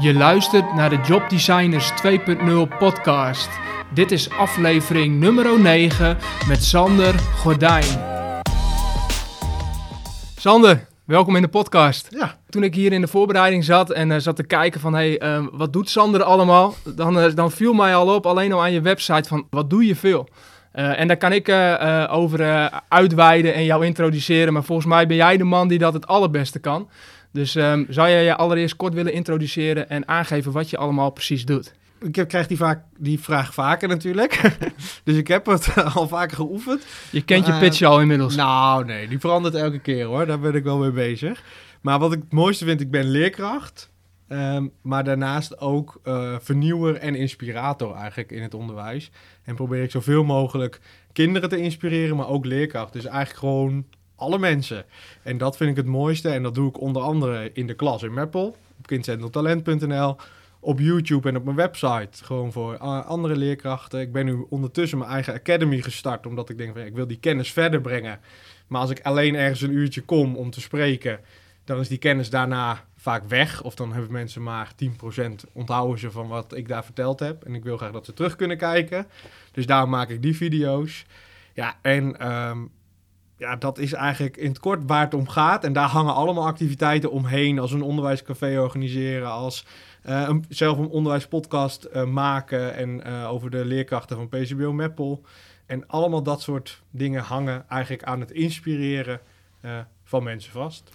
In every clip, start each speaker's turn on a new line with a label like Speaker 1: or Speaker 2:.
Speaker 1: Je luistert naar de Job Designers 2.0 podcast. Dit is aflevering nummer 9 met Sander Gordijn. Sander, welkom in de podcast.
Speaker 2: Ja.
Speaker 1: Toen ik hier in de voorbereiding zat en eh, zat te kijken van... hé, hey, wat doet Sander allemaal? Dan, eh, dan viel mij al op, alleen al aan je website, van wat doe je veel? Uh, en daar kan ik uh, over uitweiden en jou introduceren. Maar volgens mij ben jij de man die dat het allerbeste kan. Dus um, zou jij je allereerst kort willen introduceren en aangeven wat je allemaal precies doet?
Speaker 2: Ik heb, krijg die, vaak, die vraag vaker natuurlijk. dus ik heb het al vaker geoefend.
Speaker 1: Je kent je pitch al inmiddels.
Speaker 2: Nou, nee, die verandert elke keer hoor. Daar ben ik wel mee bezig. Maar wat ik het mooiste vind, ik ben leerkracht. Um, maar daarnaast ook uh, vernieuwer en inspirator eigenlijk in het onderwijs. En probeer ik zoveel mogelijk kinderen te inspireren, maar ook leerkrachten. Dus eigenlijk gewoon alle mensen. En dat vind ik het mooiste. En dat doe ik onder andere in de klas in Meppel, op kindcentrumtalent.nl, op YouTube en op mijn website. Gewoon voor andere leerkrachten. Ik ben nu ondertussen mijn eigen academy gestart, omdat ik denk van ik wil die kennis verder brengen. Maar als ik alleen ergens een uurtje kom om te spreken, dan is die kennis daarna vaak weg. Of dan hebben mensen maar 10% onthouden ze van wat ik daar verteld heb. En ik wil graag dat ze terug kunnen kijken. Dus daarom maak ik die video's. Ja, en um, ja, dat is eigenlijk in het kort waar het om gaat. En daar hangen allemaal activiteiten omheen. Als een onderwijscafé organiseren, als uh, een, zelf een onderwijspodcast uh, maken. En uh, over de leerkrachten van PCBO Meppel. En allemaal dat soort dingen hangen eigenlijk aan het inspireren van mensen vast.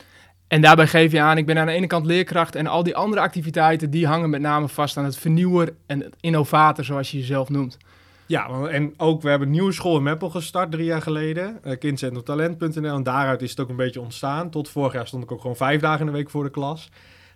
Speaker 1: En daarbij geef je aan, ik ben aan de ene kant leerkracht en al die andere activiteiten die hangen met name vast aan het vernieuwer en het innovator, zoals je jezelf noemt.
Speaker 2: Ja, en ook we hebben een nieuwe school in Meppel gestart drie jaar geleden, uh, kindcentrumtalent.nl. En daaruit is het ook een beetje ontstaan. Tot vorig jaar stond ik ook gewoon vijf dagen in de week voor de klas.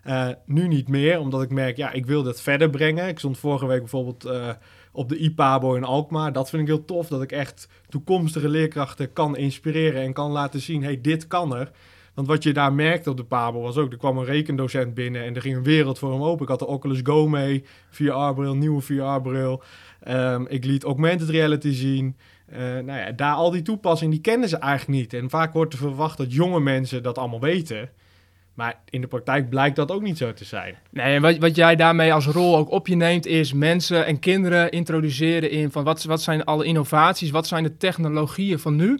Speaker 2: Uh, nu niet meer, omdat ik merk, ja, ik wil dat verder brengen. Ik stond vorige week bijvoorbeeld uh, op de IPABO in Alkmaar. Dat vind ik heel tof, dat ik echt toekomstige leerkrachten kan inspireren en kan laten zien, hey, dit kan er. Want wat je daar merkte op de Pabo was ook, er kwam een rekendocent binnen en er ging een wereld voor hem open. Ik had de Oculus Go mee, VR-bril, nieuwe VR-bril. Um, ik liet augmented reality zien. Uh, nou ja, daar al die toepassingen, die kennen ze eigenlijk niet. En vaak wordt er verwacht dat jonge mensen dat allemaal weten. Maar in de praktijk blijkt dat ook niet zo te zijn.
Speaker 1: Nee, en wat, wat jij daarmee als rol ook op je neemt, is mensen en kinderen introduceren in van wat, wat zijn alle innovaties, wat zijn de technologieën van nu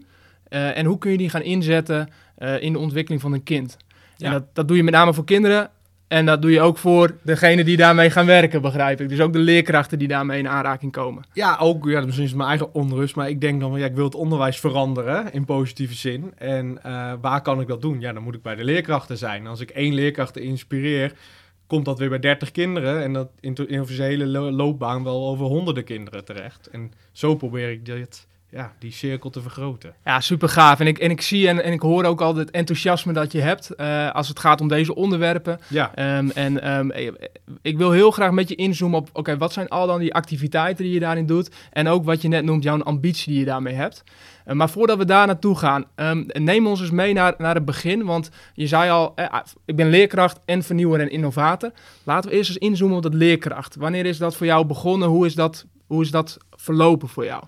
Speaker 1: uh, en hoe kun je die gaan inzetten uh, in de ontwikkeling van een kind. Ja. En dat, dat doe je met name voor kinderen. En dat doe je ook voor degene die daarmee gaan werken, begrijp ik. Dus ook de leerkrachten die daarmee in aanraking komen.
Speaker 2: Ja, ook, ja, misschien is het mijn eigen onrust. Maar ik denk dan, ja, ik wil het onderwijs veranderen in positieve zin. En uh, waar kan ik dat doen? Ja, dan moet ik bij de leerkrachten zijn. Als ik één leerkracht inspireer, komt dat weer bij 30 kinderen. En dat in, in zijn hele loopbaan wel over honderden kinderen terecht. En zo probeer ik dit ja, die cirkel te vergroten.
Speaker 1: Ja, super gaaf. En ik, en ik zie en, en ik hoor ook al het enthousiasme dat je hebt uh, als het gaat om deze onderwerpen.
Speaker 2: Ja.
Speaker 1: Um, en um, ik wil heel graag met je inzoomen op, oké, okay, wat zijn al dan die activiteiten die je daarin doet? En ook wat je net noemt, jouw ambitie die je daarmee hebt. Uh, maar voordat we daar naartoe gaan, um, neem ons eens mee naar, naar het begin. Want je zei al, eh, ik ben leerkracht en vernieuwer en innovator. Laten we eerst eens inzoomen op dat leerkracht. Wanneer is dat voor jou begonnen? Hoe is dat, hoe is dat verlopen voor jou?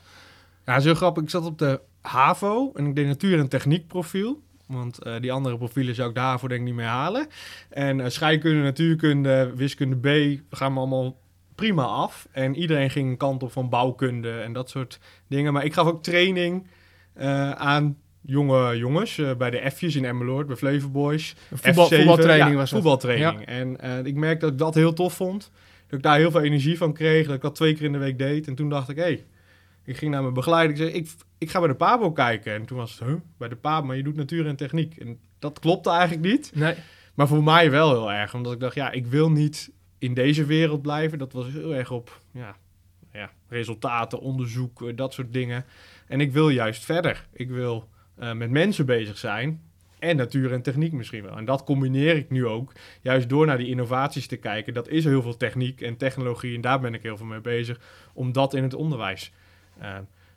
Speaker 2: Ja, zo grappig. Ik zat op de HAVO en ik deed natuur- en techniek profiel. Want uh, die andere profielen zou ik de HAVO denk ik niet meer halen. En uh, scheikunde, natuurkunde, wiskunde B gaan we allemaal prima af. En iedereen ging een kant op van bouwkunde en dat soort dingen. Maar ik gaf ook training uh, aan jonge jongens bij de F'jes in Emmeloord, bij Flevo Boys.
Speaker 1: Voetbal,
Speaker 2: F7,
Speaker 1: voetbaltraining
Speaker 2: ja,
Speaker 1: was
Speaker 2: voetbaltraining.
Speaker 1: Ja.
Speaker 2: En ik merkte dat ik dat heel tof vond. Dat ik daar heel veel energie van kreeg. Dat ik dat twee keer in de week deed. En toen dacht ik, hé, hey, ik ging naar mijn begeleider. Ik zei, ik, ik ga bij de Pabo kijken. En toen was het, huh, bij de Pabo, maar je doet natuur en techniek. En dat klopte eigenlijk niet.
Speaker 1: Nee.
Speaker 2: Maar voor mij wel heel erg. Omdat ik dacht, ja, ik wil niet in deze wereld blijven. Dat was heel erg op ja, ja, resultaten, onderzoek, dat soort dingen. En ik wil juist verder. Ik wil uh, met mensen bezig zijn. En natuur en techniek misschien wel. En dat combineer ik nu ook. Juist door naar die innovaties te kijken. Dat is heel veel techniek en technologie. En daar ben ik heel veel mee bezig. Om dat in het onderwijs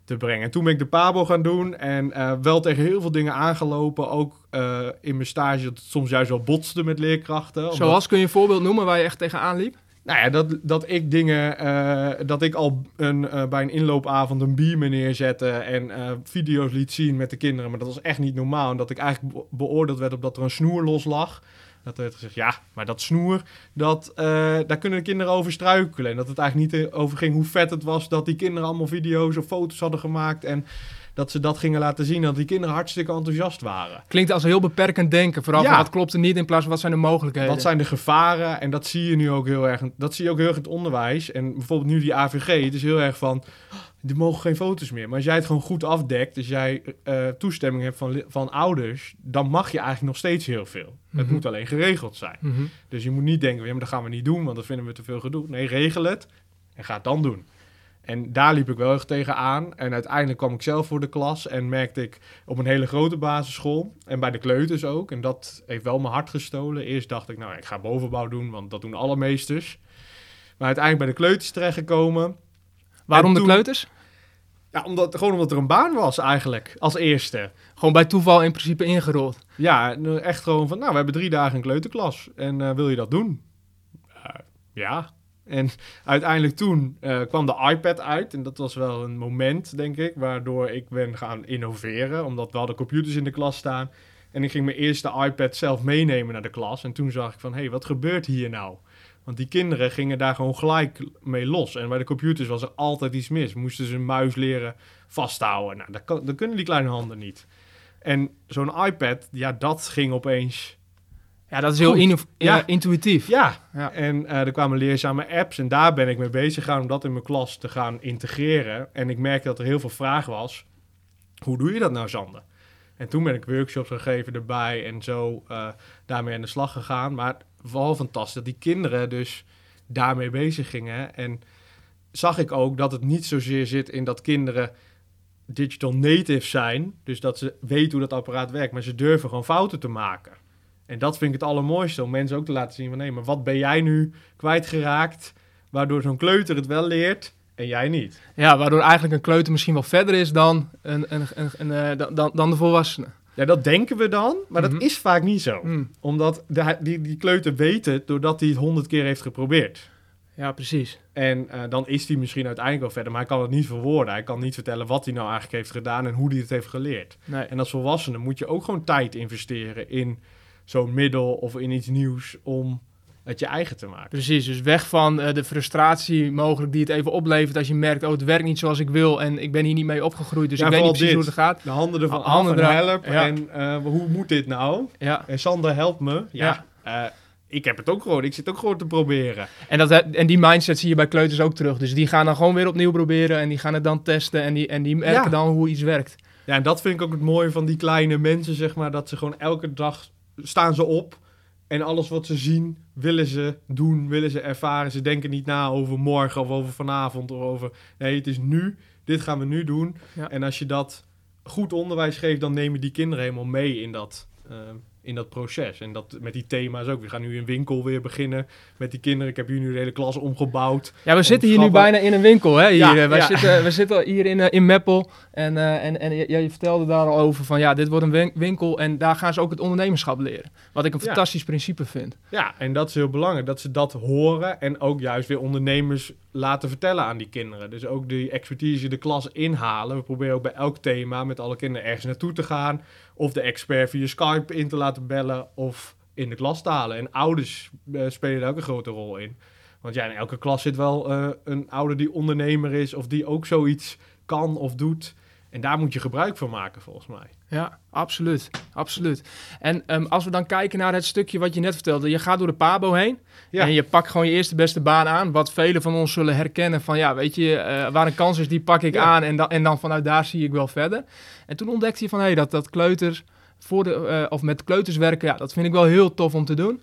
Speaker 2: te brengen. En toen ben ik de Pabo gaan doen en uh, wel tegen heel veel dingen aangelopen. Ook uh, in mijn stage dat het soms juist wel botste met leerkrachten.
Speaker 1: Zoals, kun je een voorbeeld noemen waar je echt tegenaan liep?
Speaker 2: Nou ja, dat, dat ik dingen, uh, dat ik al een, bij een inloopavond een beamer neerzette en video's liet zien met de kinderen. Maar dat was echt niet normaal. En dat ik eigenlijk be beoordeeld werd op dat er een snoer los lag. Dat werd gezegd, ja, maar dat snoer, dat, eh, daar kunnen de kinderen over struikelen. En dat het eigenlijk niet over ging hoe vet het was dat die kinderen allemaal video's of foto's hadden gemaakt. En dat ze dat gingen laten zien, dat die kinderen hartstikke enthousiast waren.
Speaker 1: Klinkt als een heel beperkend denken. Vooral
Speaker 2: Ja.
Speaker 1: van wat klopt er niet in plaats van wat zijn de mogelijkheden.
Speaker 2: Wat zijn de gevaren? En dat zie je nu ook heel erg. Dat zie je ook heel erg in het onderwijs. En bijvoorbeeld nu die AVG. Het is heel erg van. "Oh, Er mogen geen foto's meer. Maar als jij het gewoon goed afdekt. Als jij eh, toestemming hebt van, van ouders. Dan mag je eigenlijk nog steeds heel veel. Het
Speaker 1: Mhm.
Speaker 2: moet alleen geregeld zijn.
Speaker 1: Mhm.
Speaker 2: Dus je moet niet denken. Ja, maar dat gaan we niet doen. Want dat vinden we te veel gedoe. Nee, regel het. En ga het dan doen. En daar liep ik wel erg tegen aan. En uiteindelijk kwam ik zelf voor de klas. En merkte ik op een hele grote basisschool. En bij de kleuters ook. En dat heeft wel mijn hart gestolen. Eerst dacht ik, nou ik ga bovenbouw doen. Want dat doen alle meesters. Maar uiteindelijk bij de kleuters terechtgekomen.
Speaker 1: Waarom de kleuters?
Speaker 2: Ja, omdat, gewoon omdat er een baan was eigenlijk. Als eerste.
Speaker 1: Gewoon bij toeval in principe ingerold.
Speaker 2: Ja, eh, echt gewoon van, nou, we hebben drie dagen een kleuterklas. En eh, wil je dat doen? Eh, ja. En uiteindelijk toen eh, kwam de iPad uit. En dat was wel een moment, denk ik, waardoor ik ben gaan innoveren. Omdat we hadden computers in de klas staan. En ik ging mijn eerste iPad zelf meenemen naar de klas. En toen zag ik van, hé, hey, wat gebeurt hier nou? Want die kinderen gingen daar gewoon gelijk mee los. En bij de computers was er altijd iets mis. Moesten ze een muis leren vasthouden. Nou, dat, kan, dat kunnen die kleine handen niet. En zo'n iPad, ja, dat ging opeens...
Speaker 1: Ja, dat is heel
Speaker 2: Ja.
Speaker 1: intuïtief.
Speaker 2: Ja,
Speaker 1: Ja.
Speaker 2: en eh, er kwamen leerzame apps en daar ben ik mee bezig gegaan om dat in mijn klas te gaan integreren. En ik merkte dat er heel veel vraag was. Hoe doe je dat nou, Sander? En toen ben ik workshops gegeven erbij en zo eh, daarmee aan de slag gegaan. Maar vooral fantastisch dat die kinderen dus daarmee bezig gingen. En zag ik ook dat het niet zozeer zit in dat kinderen digital native zijn. Dus dat ze weten hoe dat apparaat werkt, maar ze durven gewoon fouten te maken. En dat vind ik het allermooiste, om mensen ook te laten zien van... nee, maar wat ben jij nu kwijtgeraakt, waardoor zo'n kleuter het wel leert en jij niet?
Speaker 1: Ja, waardoor eigenlijk een kleuter misschien wel verder is dan, een, een, een, een, eh, dan- dan, de volwassene.
Speaker 2: Ja, dat denken we dan, maar
Speaker 1: Mhm.
Speaker 2: dat is vaak niet zo.
Speaker 1: Hmm.
Speaker 2: Omdat de, die, die kleuter weet het doordat hij het honderd keer heeft geprobeerd.
Speaker 1: Ja, precies.
Speaker 2: En eh, dan is hij misschien uiteindelijk wel verder, maar hij kan het niet verwoorden. Hij kan niet vertellen wat hij nou eigenlijk heeft gedaan en hoe hij het heeft geleerd.
Speaker 1: Nee.
Speaker 2: En als volwassene moet je ook gewoon tijd investeren in zo'n middel of in iets nieuws om het je eigen te maken.
Speaker 1: Precies, dus weg van eh, de frustratie mogelijk die het even oplevert als je merkt, oh het werkt niet zoals ik wil en ik ben hier niet mee opgegroeid, dus
Speaker 2: Ja,
Speaker 1: ik weet niet precies hoe het gaat.
Speaker 2: De handen ervan
Speaker 1: Ah, handen
Speaker 2: af en
Speaker 1: eraf,
Speaker 2: help.
Speaker 1: ja.
Speaker 2: En eh, hoe moet dit nou?
Speaker 1: Ja.
Speaker 2: En Sander, help me. Ja, eh, ik heb het ook gewoon. Ik zit ook gewoon te proberen.
Speaker 1: En, dat, en die mindset zie je bij kleuters ook terug. Dus die gaan dan gewoon weer opnieuw proberen en die gaan het dan testen en die, en die merken
Speaker 2: Ja.
Speaker 1: dan hoe iets werkt.
Speaker 2: Ja, en dat vind ik ook het mooie van die kleine mensen, zeg maar. Dat ze gewoon elke dag staan ze op. En alles wat ze zien, willen ze doen, willen ze ervaren. Ze denken niet na over morgen of over vanavond of over... Nee, het is nu. Dit gaan we nu doen.
Speaker 1: Ja.
Speaker 2: En als je dat goed onderwijs geeft, dan nemen die kinderen helemaal mee in dat, eh, in dat proces. En dat met die thema's ook. We gaan nu een winkel weer beginnen met die kinderen. Ik heb hier nu de hele klas omgebouwd.
Speaker 1: Ja, we zitten hier nu bijna in een winkel. Hè? Hier,
Speaker 2: Ja,
Speaker 1: eh, wij,
Speaker 2: ja.
Speaker 1: zitten, we zitten hier in, eh, in Meppel. En, eh, en, en je vertelde daar al over van ja, dit wordt een win- winkel. En daar gaan ze ook het ondernemerschap leren. Wat ik een
Speaker 2: Ja.
Speaker 1: fantastisch principe vind.
Speaker 2: Ja, en dat is heel belangrijk. Dat ze dat horen en ook juist weer ondernemers laten vertellen aan die kinderen. Dus ook die expertise de klas inhalen. We proberen ook bij elk thema met alle kinderen ergens naartoe te gaan. Of de expert via Skype in te laten bellen of in de klas te halen. En ouders eh, spelen daar ook een grote rol in. Want ja, in elke klas zit wel eh, een ouder die ondernemer is of die ook zoiets kan of doet. En daar moet je gebruik van maken volgens mij.
Speaker 1: Ja, absoluut. absoluut. En ehm, als we dan kijken naar het stukje wat je net vertelde. Je gaat door de Pabo heen.
Speaker 2: Ja.
Speaker 1: En je pakt gewoon je eerste beste baan aan. Wat velen van ons zullen herkennen van ja, weet je, eh, waar een kans is, die pak ik
Speaker 2: Ja.
Speaker 1: aan. En, dan en dan vanuit daar zie ik wel verder. En toen ontdekte je van hé, hey, dat, dat kleuters voor de, eh, of met kleuters werken, ja, dat vind ik wel heel tof om te doen.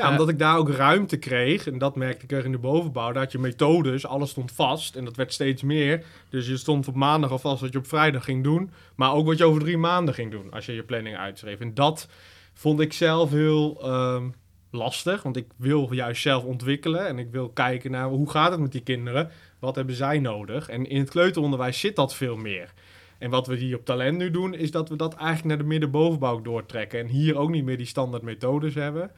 Speaker 2: Ja,
Speaker 1: Eh,
Speaker 2: omdat ik daar ook ruimte kreeg. En dat merkte ik erg in de bovenbouw. Daar had je methodes, alles stond vast. En dat werd steeds meer. Dus je stond op maandag al vast wat je op vrijdag ging doen. Maar ook wat je over drie maanden ging doen. Als je je planning uitschreef. En dat vond ik zelf heel ehm, lastig. Want ik wil juist zelf ontwikkelen. En ik wil kijken naar hoe gaat het met die kinderen. Wat hebben zij nodig? En in het kleuteronderwijs zit dat veel meer. En wat we hier op talent nu doen, is dat we dat eigenlijk naar de middenbovenbouw doortrekken. En hier ook niet meer die standaard methodes hebben.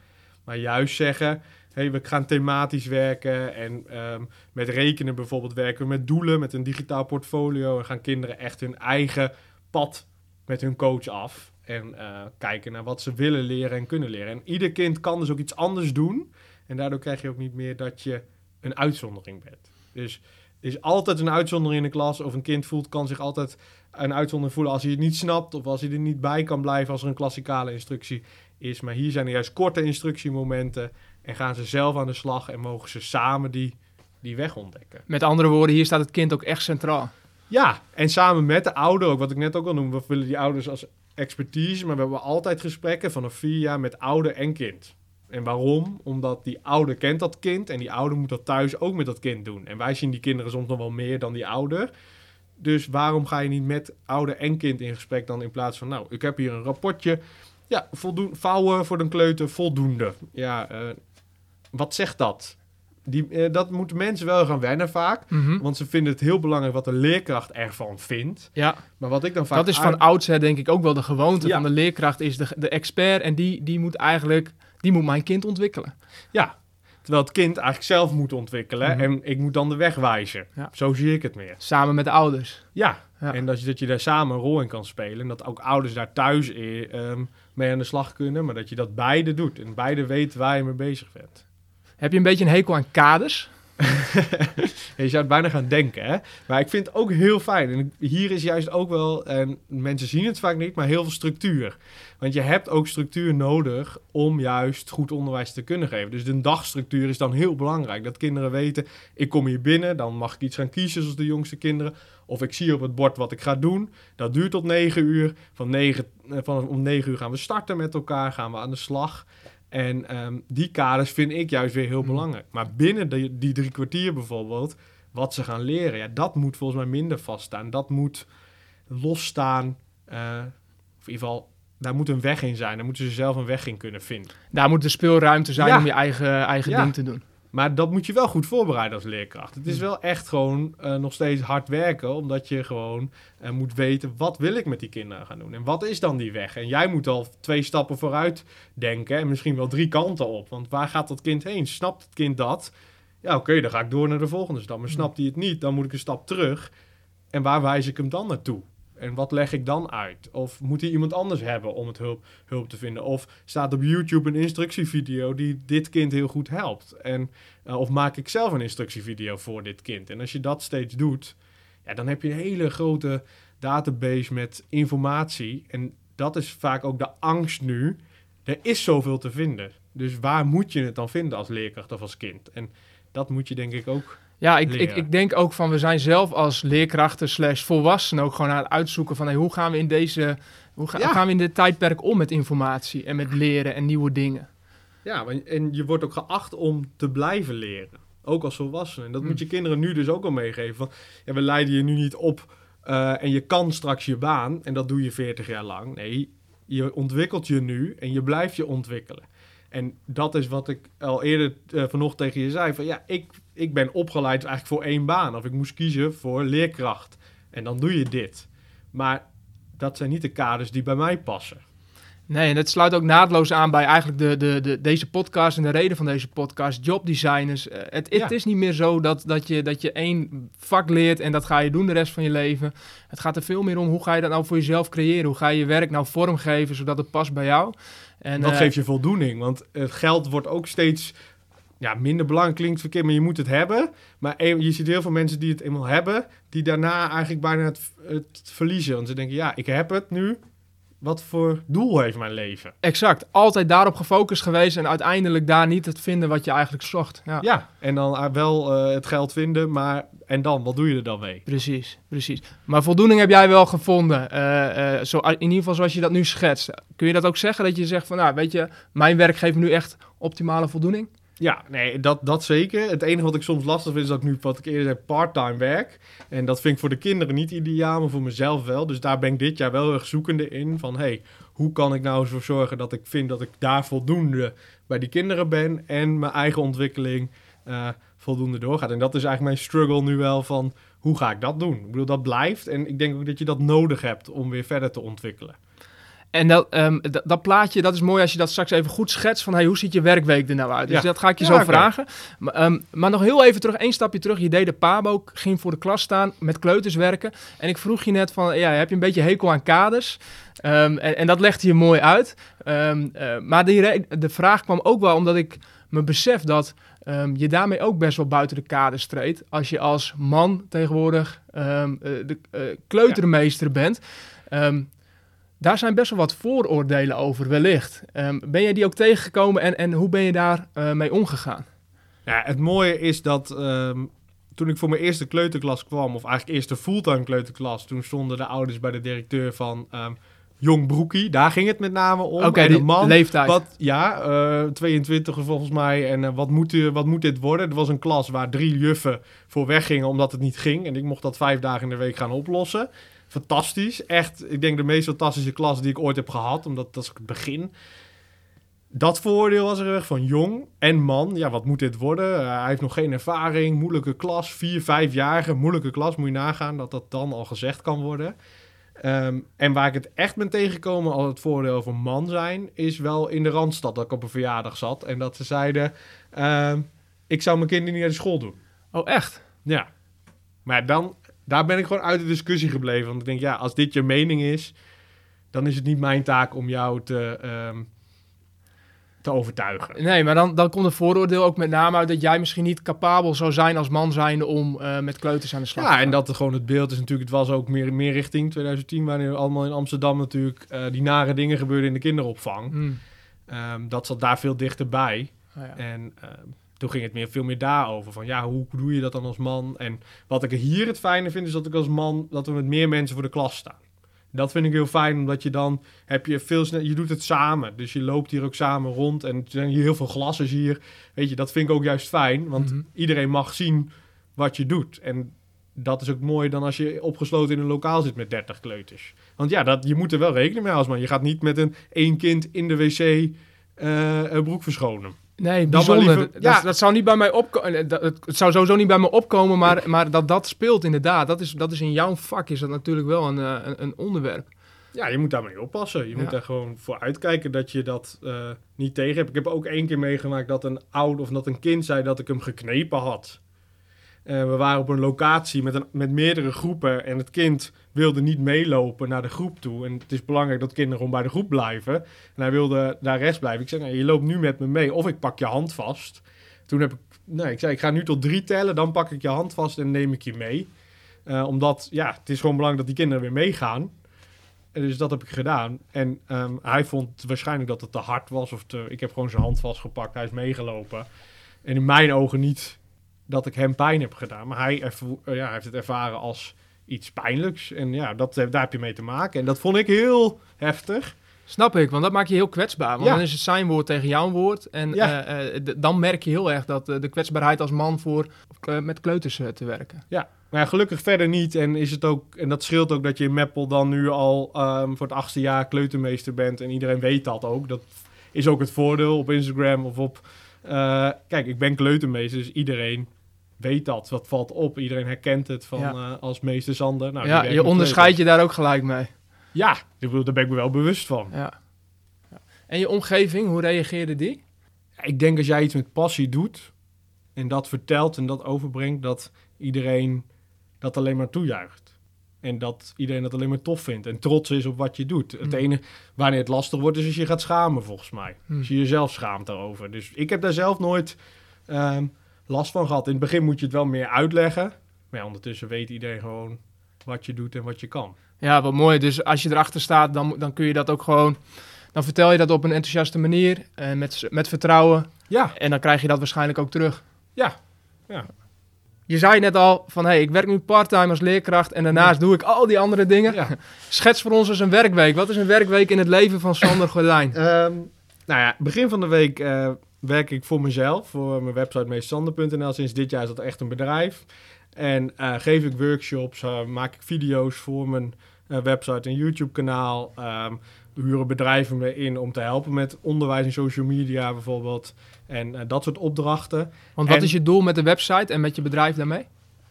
Speaker 2: Maar juist zeggen, hey, we gaan thematisch werken en ehm, met rekenen bijvoorbeeld werken we met doelen, met een digitaal portfolio. En gaan kinderen echt hun eigen pad met hun coach af. En eh, kijken naar wat ze willen leren en kunnen leren. En ieder kind kan dus ook iets anders doen. En daardoor krijg je ook niet meer dat je een uitzondering bent. Dus er is altijd een uitzondering in de klas. Of een kind voelt, kan zich altijd een uitzondering voelen als hij het niet snapt. Of als hij er niet bij kan blijven als er een klassikale instructie is. Maar hier zijn er juist korte instructiemomenten. En gaan ze zelf aan de slag en mogen ze samen die, die weg ontdekken.
Speaker 1: Met andere woorden, hier staat het kind ook echt centraal.
Speaker 2: Ja, en samen met de ouder, ook wat ik net ook al noemde, we willen die ouders als expertise, maar we hebben altijd gesprekken vanaf vier jaar met ouder en kind. En waarom? Omdat die ouder kent dat kind en die ouder moet dat thuis ook met dat kind doen. En wij zien die kinderen soms nog wel meer dan die ouder. Dus waarom ga je niet met ouder en kind in gesprek dan in plaats van, nou, ik heb hier een rapportje. Ja, voldoen, vouwen voor de kleuter, voldoende. Ja, uh, wat zegt dat? Die, uh, dat moeten mensen wel gaan wennen vaak.
Speaker 1: Mm -hmm.
Speaker 2: Want ze vinden het heel belangrijk wat de leerkracht ervan vindt.
Speaker 1: Ja.
Speaker 2: Maar wat ik dan vaak...
Speaker 1: Dat is van oudsher denk ik ook wel de gewoonte
Speaker 2: Ja.
Speaker 1: van de leerkracht. Is de, de expert en die, die moet eigenlijk... Die moet mijn kind ontwikkelen.
Speaker 2: Ja, terwijl het kind eigenlijk zelf moet ontwikkelen.
Speaker 1: Mhm.
Speaker 2: En ik moet dan de weg wijzen.
Speaker 1: Ja.
Speaker 2: Zo zie ik het meer.
Speaker 1: Samen met de ouders.
Speaker 2: Ja,
Speaker 1: Ja.
Speaker 2: en dat je, dat je daar samen een rol in kan spelen. En dat ook ouders daar thuis eh, ehm, mee aan de slag kunnen. Maar dat je dat beide doet. En beide weten waar je mee bezig bent.
Speaker 1: Heb je een beetje een hekel aan kaders?
Speaker 2: je zou het bijna gaan denken, hè? Maar ik vind het ook heel fijn. En hier is juist ook wel, en mensen zien het vaak niet, maar heel veel structuur. Want je hebt ook structuur nodig om juist goed onderwijs te kunnen geven. Dus de dagstructuur is dan heel belangrijk. Dat kinderen weten, ik kom hier binnen, dan mag ik iets gaan kiezen zoals de jongste kinderen. Of ik zie op het bord wat ik ga doen. Dat duurt tot 9 uur. Van 9, eh, van, om 9 uur gaan we starten met elkaar, gaan we aan de slag. En ehm, die kaders vind ik juist weer heel
Speaker 1: Hmm.
Speaker 2: belangrijk. Maar binnen die, die drie kwartier bijvoorbeeld, wat ze gaan leren, ja, dat moet volgens mij minder vaststaan. Dat moet losstaan. eh, of in ieder geval, daar moet een weg in zijn. Daar moeten ze zelf een weg in kunnen vinden.
Speaker 1: Daar moet de speelruimte zijn
Speaker 2: Ja.
Speaker 1: om je eigen, eigen
Speaker 2: Ja.
Speaker 1: ding te doen.
Speaker 2: Maar dat moet je wel goed voorbereiden als leerkracht. Het is
Speaker 1: Hmm.
Speaker 2: wel echt gewoon eh, nog steeds hard werken, omdat je gewoon eh, moet weten wat wil ik met die kinderen gaan doen en wat is dan die weg. En jij moet al twee stappen vooruit denken en misschien wel drie kanten op. Want waar gaat dat kind heen? Snapt het kind dat? Ja, oké, dan ga ik door naar de volgende stap. Maar snapt hij het niet, dan moet ik een stap terug. En waar wijs ik hem dan naartoe? En wat leg ik dan uit? Of moet hij iemand anders hebben om het hulp, hulp te vinden? Of staat op YouTube een instructievideo die dit kind heel goed helpt? En, eh, of maak ik zelf een instructievideo voor dit kind? En als je dat steeds doet, ja, dan heb je een hele grote database met informatie. En dat is vaak ook de angst nu. Er is zoveel te vinden. Dus waar moet je het dan vinden als leerkracht of als kind? En dat moet je denk ik ook
Speaker 1: Ja, ik, ik, ik denk ook van we zijn zelf als leerkrachten slash volwassenen ook gewoon aan het uitzoeken van hey, hoe gaan we in deze hoe, ga-
Speaker 2: Ja.
Speaker 1: hoe gaan we in dit tijdperk om met informatie en met leren en nieuwe dingen.
Speaker 2: Ja, want- en je wordt ook geacht om te blijven leren. Ook als volwassene. En dat
Speaker 1: Mm.
Speaker 2: moet je kinderen nu dus ook al meegeven. Van, ja, we leiden je nu niet op eh, en je kan straks je baan. En dat doe je 40 jaar lang. Nee, je ontwikkelt je nu en je blijft je ontwikkelen. En dat is wat ik al eerder eh, vanochtend tegen je zei. Van, ja, ik, ik ben opgeleid eigenlijk voor één baan. Of ik moest kiezen voor leerkracht. En dan doe je dit. Maar dat zijn niet de kaders die bij mij passen.
Speaker 1: Nee, en dat sluit ook naadloos aan bij eigenlijk de, de, de, deze podcast en de reden van deze podcast, jobdesigners. Eh, het, het
Speaker 2: Ja.
Speaker 1: is niet meer zo dat, dat, je, dat je één vak leert en dat ga je doen de rest van je leven. Het gaat er veel meer om hoe ga je dat nou voor jezelf creëren? Hoe ga je je werk nou vormgeven zodat het past bij jou? En,
Speaker 2: Wat
Speaker 1: eh,
Speaker 2: geeft je voldoening? Want het geld wordt ook steeds ja, minder belangrijk, klinkt verkeerd, maar je moet het hebben. Maar je ziet heel veel mensen die het eenmaal hebben, die daarna eigenlijk bijna het, het verliezen. Want ze denken, ja, ik heb het nu. Wat voor doel heeft mijn leven?
Speaker 1: Exact, altijd daarop gefocust geweest en uiteindelijk daar niet het vinden wat je eigenlijk zocht. Ja,
Speaker 2: Ja, en dan eh, wel eh, het geld vinden, maar en dan, wat doe je er dan mee?
Speaker 1: precies, precies. Maar voldoening heb jij wel gevonden, eh, zo, in ieder geval zoals je dat nu schetst. Kun je dat ook zeggen, dat je zegt van, nou, weet je, mijn werk geeft me nu echt optimale voldoening?
Speaker 2: Ja, nee, dat, dat zeker. Het enige wat ik soms lastig vind is dat ik nu, wat ik eerder zei, part-time werk. En dat vind ik voor de kinderen niet ideaal, maar voor mezelf wel. Dus daar ben ik dit jaar wel erg zoekende in. Van, hey, hoe kan ik nou ervoor zorgen dat ik vind dat ik daar voldoende bij die kinderen ben... en mijn eigen ontwikkeling eh, voldoende doorgaat. En dat is eigenlijk mijn struggle nu wel van, hoe ga ik dat doen? Ik bedoel, dat blijft. En ik denk ook dat je dat nodig hebt om weer verder te ontwikkelen.
Speaker 1: En dat, ehm, dat, dat plaatje, dat is mooi als je dat straks even goed schetst van hey, hoe ziet je werkweek er nou uit? Dus
Speaker 2: Ja.
Speaker 1: dat ga ik je
Speaker 2: Ja,
Speaker 1: zo vragen. Maar, ehm, maar nog heel even terug, één stapje terug. Je deed de PABO, ging voor de klas staan, met kleuters werken. En ik vroeg je net van, ja, heb je een beetje hekel aan kaders? Ehm, en, en dat legde je mooi uit. Ehm, eh, maar de, vraag kwam ook wel omdat ik me besef dat ehm, je daarmee ook best wel buiten de kaders treedt. Als je als man tegenwoordig ehm, eh, de eh, kleutermeester bent. Ehm, daar zijn best wel wat vooroordelen over, wellicht. Ehm, ben jij die ook tegengekomen en, en hoe ben je daar eh, mee omgegaan?
Speaker 2: Ja, het mooie is dat ehm, toen ik voor mijn eerste kleuterklas kwam, of eigenlijk eerste fulltime kleuterklas, toen stonden de ouders bij de directeur van ehm, Jong Broekie. Daar ging het met name om.
Speaker 1: Oké,
Speaker 2: een man,
Speaker 1: leeftijd.
Speaker 2: Wat, ja, eh 22 volgens mij. En eh, wat, moet, wat moet dit worden? Er was een klas waar drie juffen voor weggingen omdat het niet ging. En ik mocht dat vijf dagen in de week gaan oplossen. Fantastisch. Echt, ik denk de meest fantastische klas die ik ooit heb gehad. Omdat dat is het begin. Dat voordeel was er erg van jong en man. Ja, wat moet dit worden? Eh, hij heeft nog geen ervaring. Moeilijke klas. Vier, vijfjarige. Moeilijke klas. Moet je nagaan dat dat dan al gezegd kan worden. Ehm, en waar ik het echt ben tegengekomen als het voordeel van man zijn, is wel in de Randstad dat ik op een verjaardag zat. En dat ze zeiden, ehm, ik zou mijn kinderen niet naar de school doen.
Speaker 1: Oh, echt?
Speaker 2: Ja. Maar dan, daar ben ik gewoon uit de discussie gebleven. Want ik denk, ja, als dit je mening is, dan is het niet mijn taak om jou te, ehm, te overtuigen.
Speaker 1: Nee, maar dan, dan komt het vooroordeel ook met name uit dat jij misschien niet capabel zou zijn als man zijnde om eh, met kleuters aan de slag te
Speaker 2: Ja,
Speaker 1: gaan.
Speaker 2: en dat er gewoon het beeld is natuurlijk, het was ook meer, meer richting 2010, wanneer allemaal in Amsterdam natuurlijk eh, die nare dingen gebeurden in de kinderopvang.
Speaker 1: Hmm.
Speaker 2: Ehm, dat zat daar veel dichterbij.
Speaker 1: Oh, ja.
Speaker 2: En ehm, toen ging het meer, veel meer daarover. Van ja, hoe doe je dat dan als man? En wat ik hier het fijne vind, is dat ik als man, dat we met meer mensen voor de klas staan. Dat vind ik heel fijn, omdat je dan heb je veel sneller, je doet het samen. Dus je loopt hier ook samen rond en er zijn hier heel veel glassen hier. Weet je, dat vind ik ook juist fijn, want
Speaker 1: Mhm.
Speaker 2: iedereen mag zien wat je doet. En dat is ook mooi dan als je opgesloten in een lokaal zit met 30 kleuters. Want ja, dat, je moet er wel rekening mee als man. Je gaat niet met een één kind in de wc een broek verschonen.
Speaker 1: Nee, bijzonder.
Speaker 2: liever-
Speaker 1: dat,
Speaker 2: ja.
Speaker 1: dat zou niet bij mij opkomen. Het zou sowieso niet bij me opkomen, maar, maar dat dat speelt inderdaad. Dat is, dat is in jouw vak is dat natuurlijk wel een, eh, een, een onderwerp.
Speaker 2: Ja, je moet daarmee oppassen. Je moet daar gewoon voor uitkijken dat je dat eh, niet tegen hebt. Ik heb ook één keer meegemaakt dat een oud of dat een kind zei dat ik hem geknepen had. Eh, we waren op een locatie met, een, met meerdere groepen en het kind wilde niet meelopen naar de groep toe. En het is belangrijk dat kinderen gewoon bij de groep blijven. En hij wilde daar rest blijven. Ik zei, je loopt nu met me mee of ik pak je hand vast. Toen heb ik, nee, ik zei, ik ga nu tot drie tellen, dan pak ik je hand vast en neem ik je mee. Eh, omdat, ja, het is gewoon belangrijk dat die kinderen weer meegaan. En dus dat heb ik gedaan. En ehm, hij vond waarschijnlijk dat het te hard was. Of te, ik heb gewoon zijn hand vastgepakt. Hij is meegelopen. En in mijn ogen niet dat ik hem pijn heb gedaan. Maar hij, eh, ja, hij heeft het ervaren als iets pijnlijks. En ja, dat, eh, daar heb je mee te maken. En dat vond ik heel heftig.
Speaker 1: Snap ik, want dat maakt je heel kwetsbaar. Want
Speaker 2: Ja.
Speaker 1: dan is het zijn woord tegen jouw woord. En
Speaker 2: Ja.
Speaker 1: eh, dan merk je heel erg dat de kwetsbaarheid als man voor met kleuters te werken.
Speaker 2: Ja, maar ja, gelukkig verder niet. En, is het ook, en dat scheelt ook dat je in Meppel dan nu al ehm, voor het achtste jaar kleutermeester bent. En iedereen weet dat ook. Dat is ook het voordeel op Instagram of op... eh, kijk, ik ben kleutermeester, dus iedereen weet dat. Dat valt op. Iedereen herkent het van,
Speaker 1: Ja.
Speaker 2: eh, als meester Sander. Nou,
Speaker 1: ja, je onderscheidt je daar ook gelijk mee.
Speaker 2: Ja, ik bedoel, daar ben ik me wel bewust van.
Speaker 1: Ja. Ja. En je omgeving, hoe reageerde die?
Speaker 2: Ik denk als jij iets met passie doet en dat vertelt en dat overbrengt, dat iedereen dat alleen maar toejuicht. En dat iedereen dat alleen maar tof vindt en trots is op wat je doet. Het
Speaker 1: Hmm.
Speaker 2: enige wanneer het lastig wordt is als je gaat schamen, volgens mij.
Speaker 1: Hmm.
Speaker 2: Als je jezelf schaamt daarover. Dus ik heb daar zelf nooit ehm, last van gehad. In het begin moet je het wel meer uitleggen. Maar ja, ondertussen weet iedereen gewoon wat je doet en wat je kan.
Speaker 1: Ja, wat mooi. Dus als je erachter staat, dan, dan kun je dat ook gewoon... Dan vertel je dat op een enthousiaste manier, en met, met vertrouwen.
Speaker 2: Ja,
Speaker 1: En dan krijg je dat waarschijnlijk ook terug.
Speaker 2: ja, ja.
Speaker 1: Je zei net al van, hey, ik werk nu parttime als leerkracht en daarnaast doe ik al die andere dingen.
Speaker 2: ja.
Speaker 1: Schets voor ons eens een werkweek. Wat is een werkweek in het leven van Sander Gordijn?
Speaker 2: Ehm, nou ja, begin van de week eh, werk ik voor mezelf, voor mijn website meestander.nl. Sinds dit jaar is dat echt een bedrijf. En eh, geef ik workshops, eh, maak ik video's voor mijn website en YouTube-kanaal. Ehm, huren bedrijven me in om te helpen met onderwijs en social media bijvoorbeeld. En eh, dat soort opdrachten.
Speaker 1: Want wat
Speaker 2: En-
Speaker 1: is je doel met de website en met je bedrijf daarmee?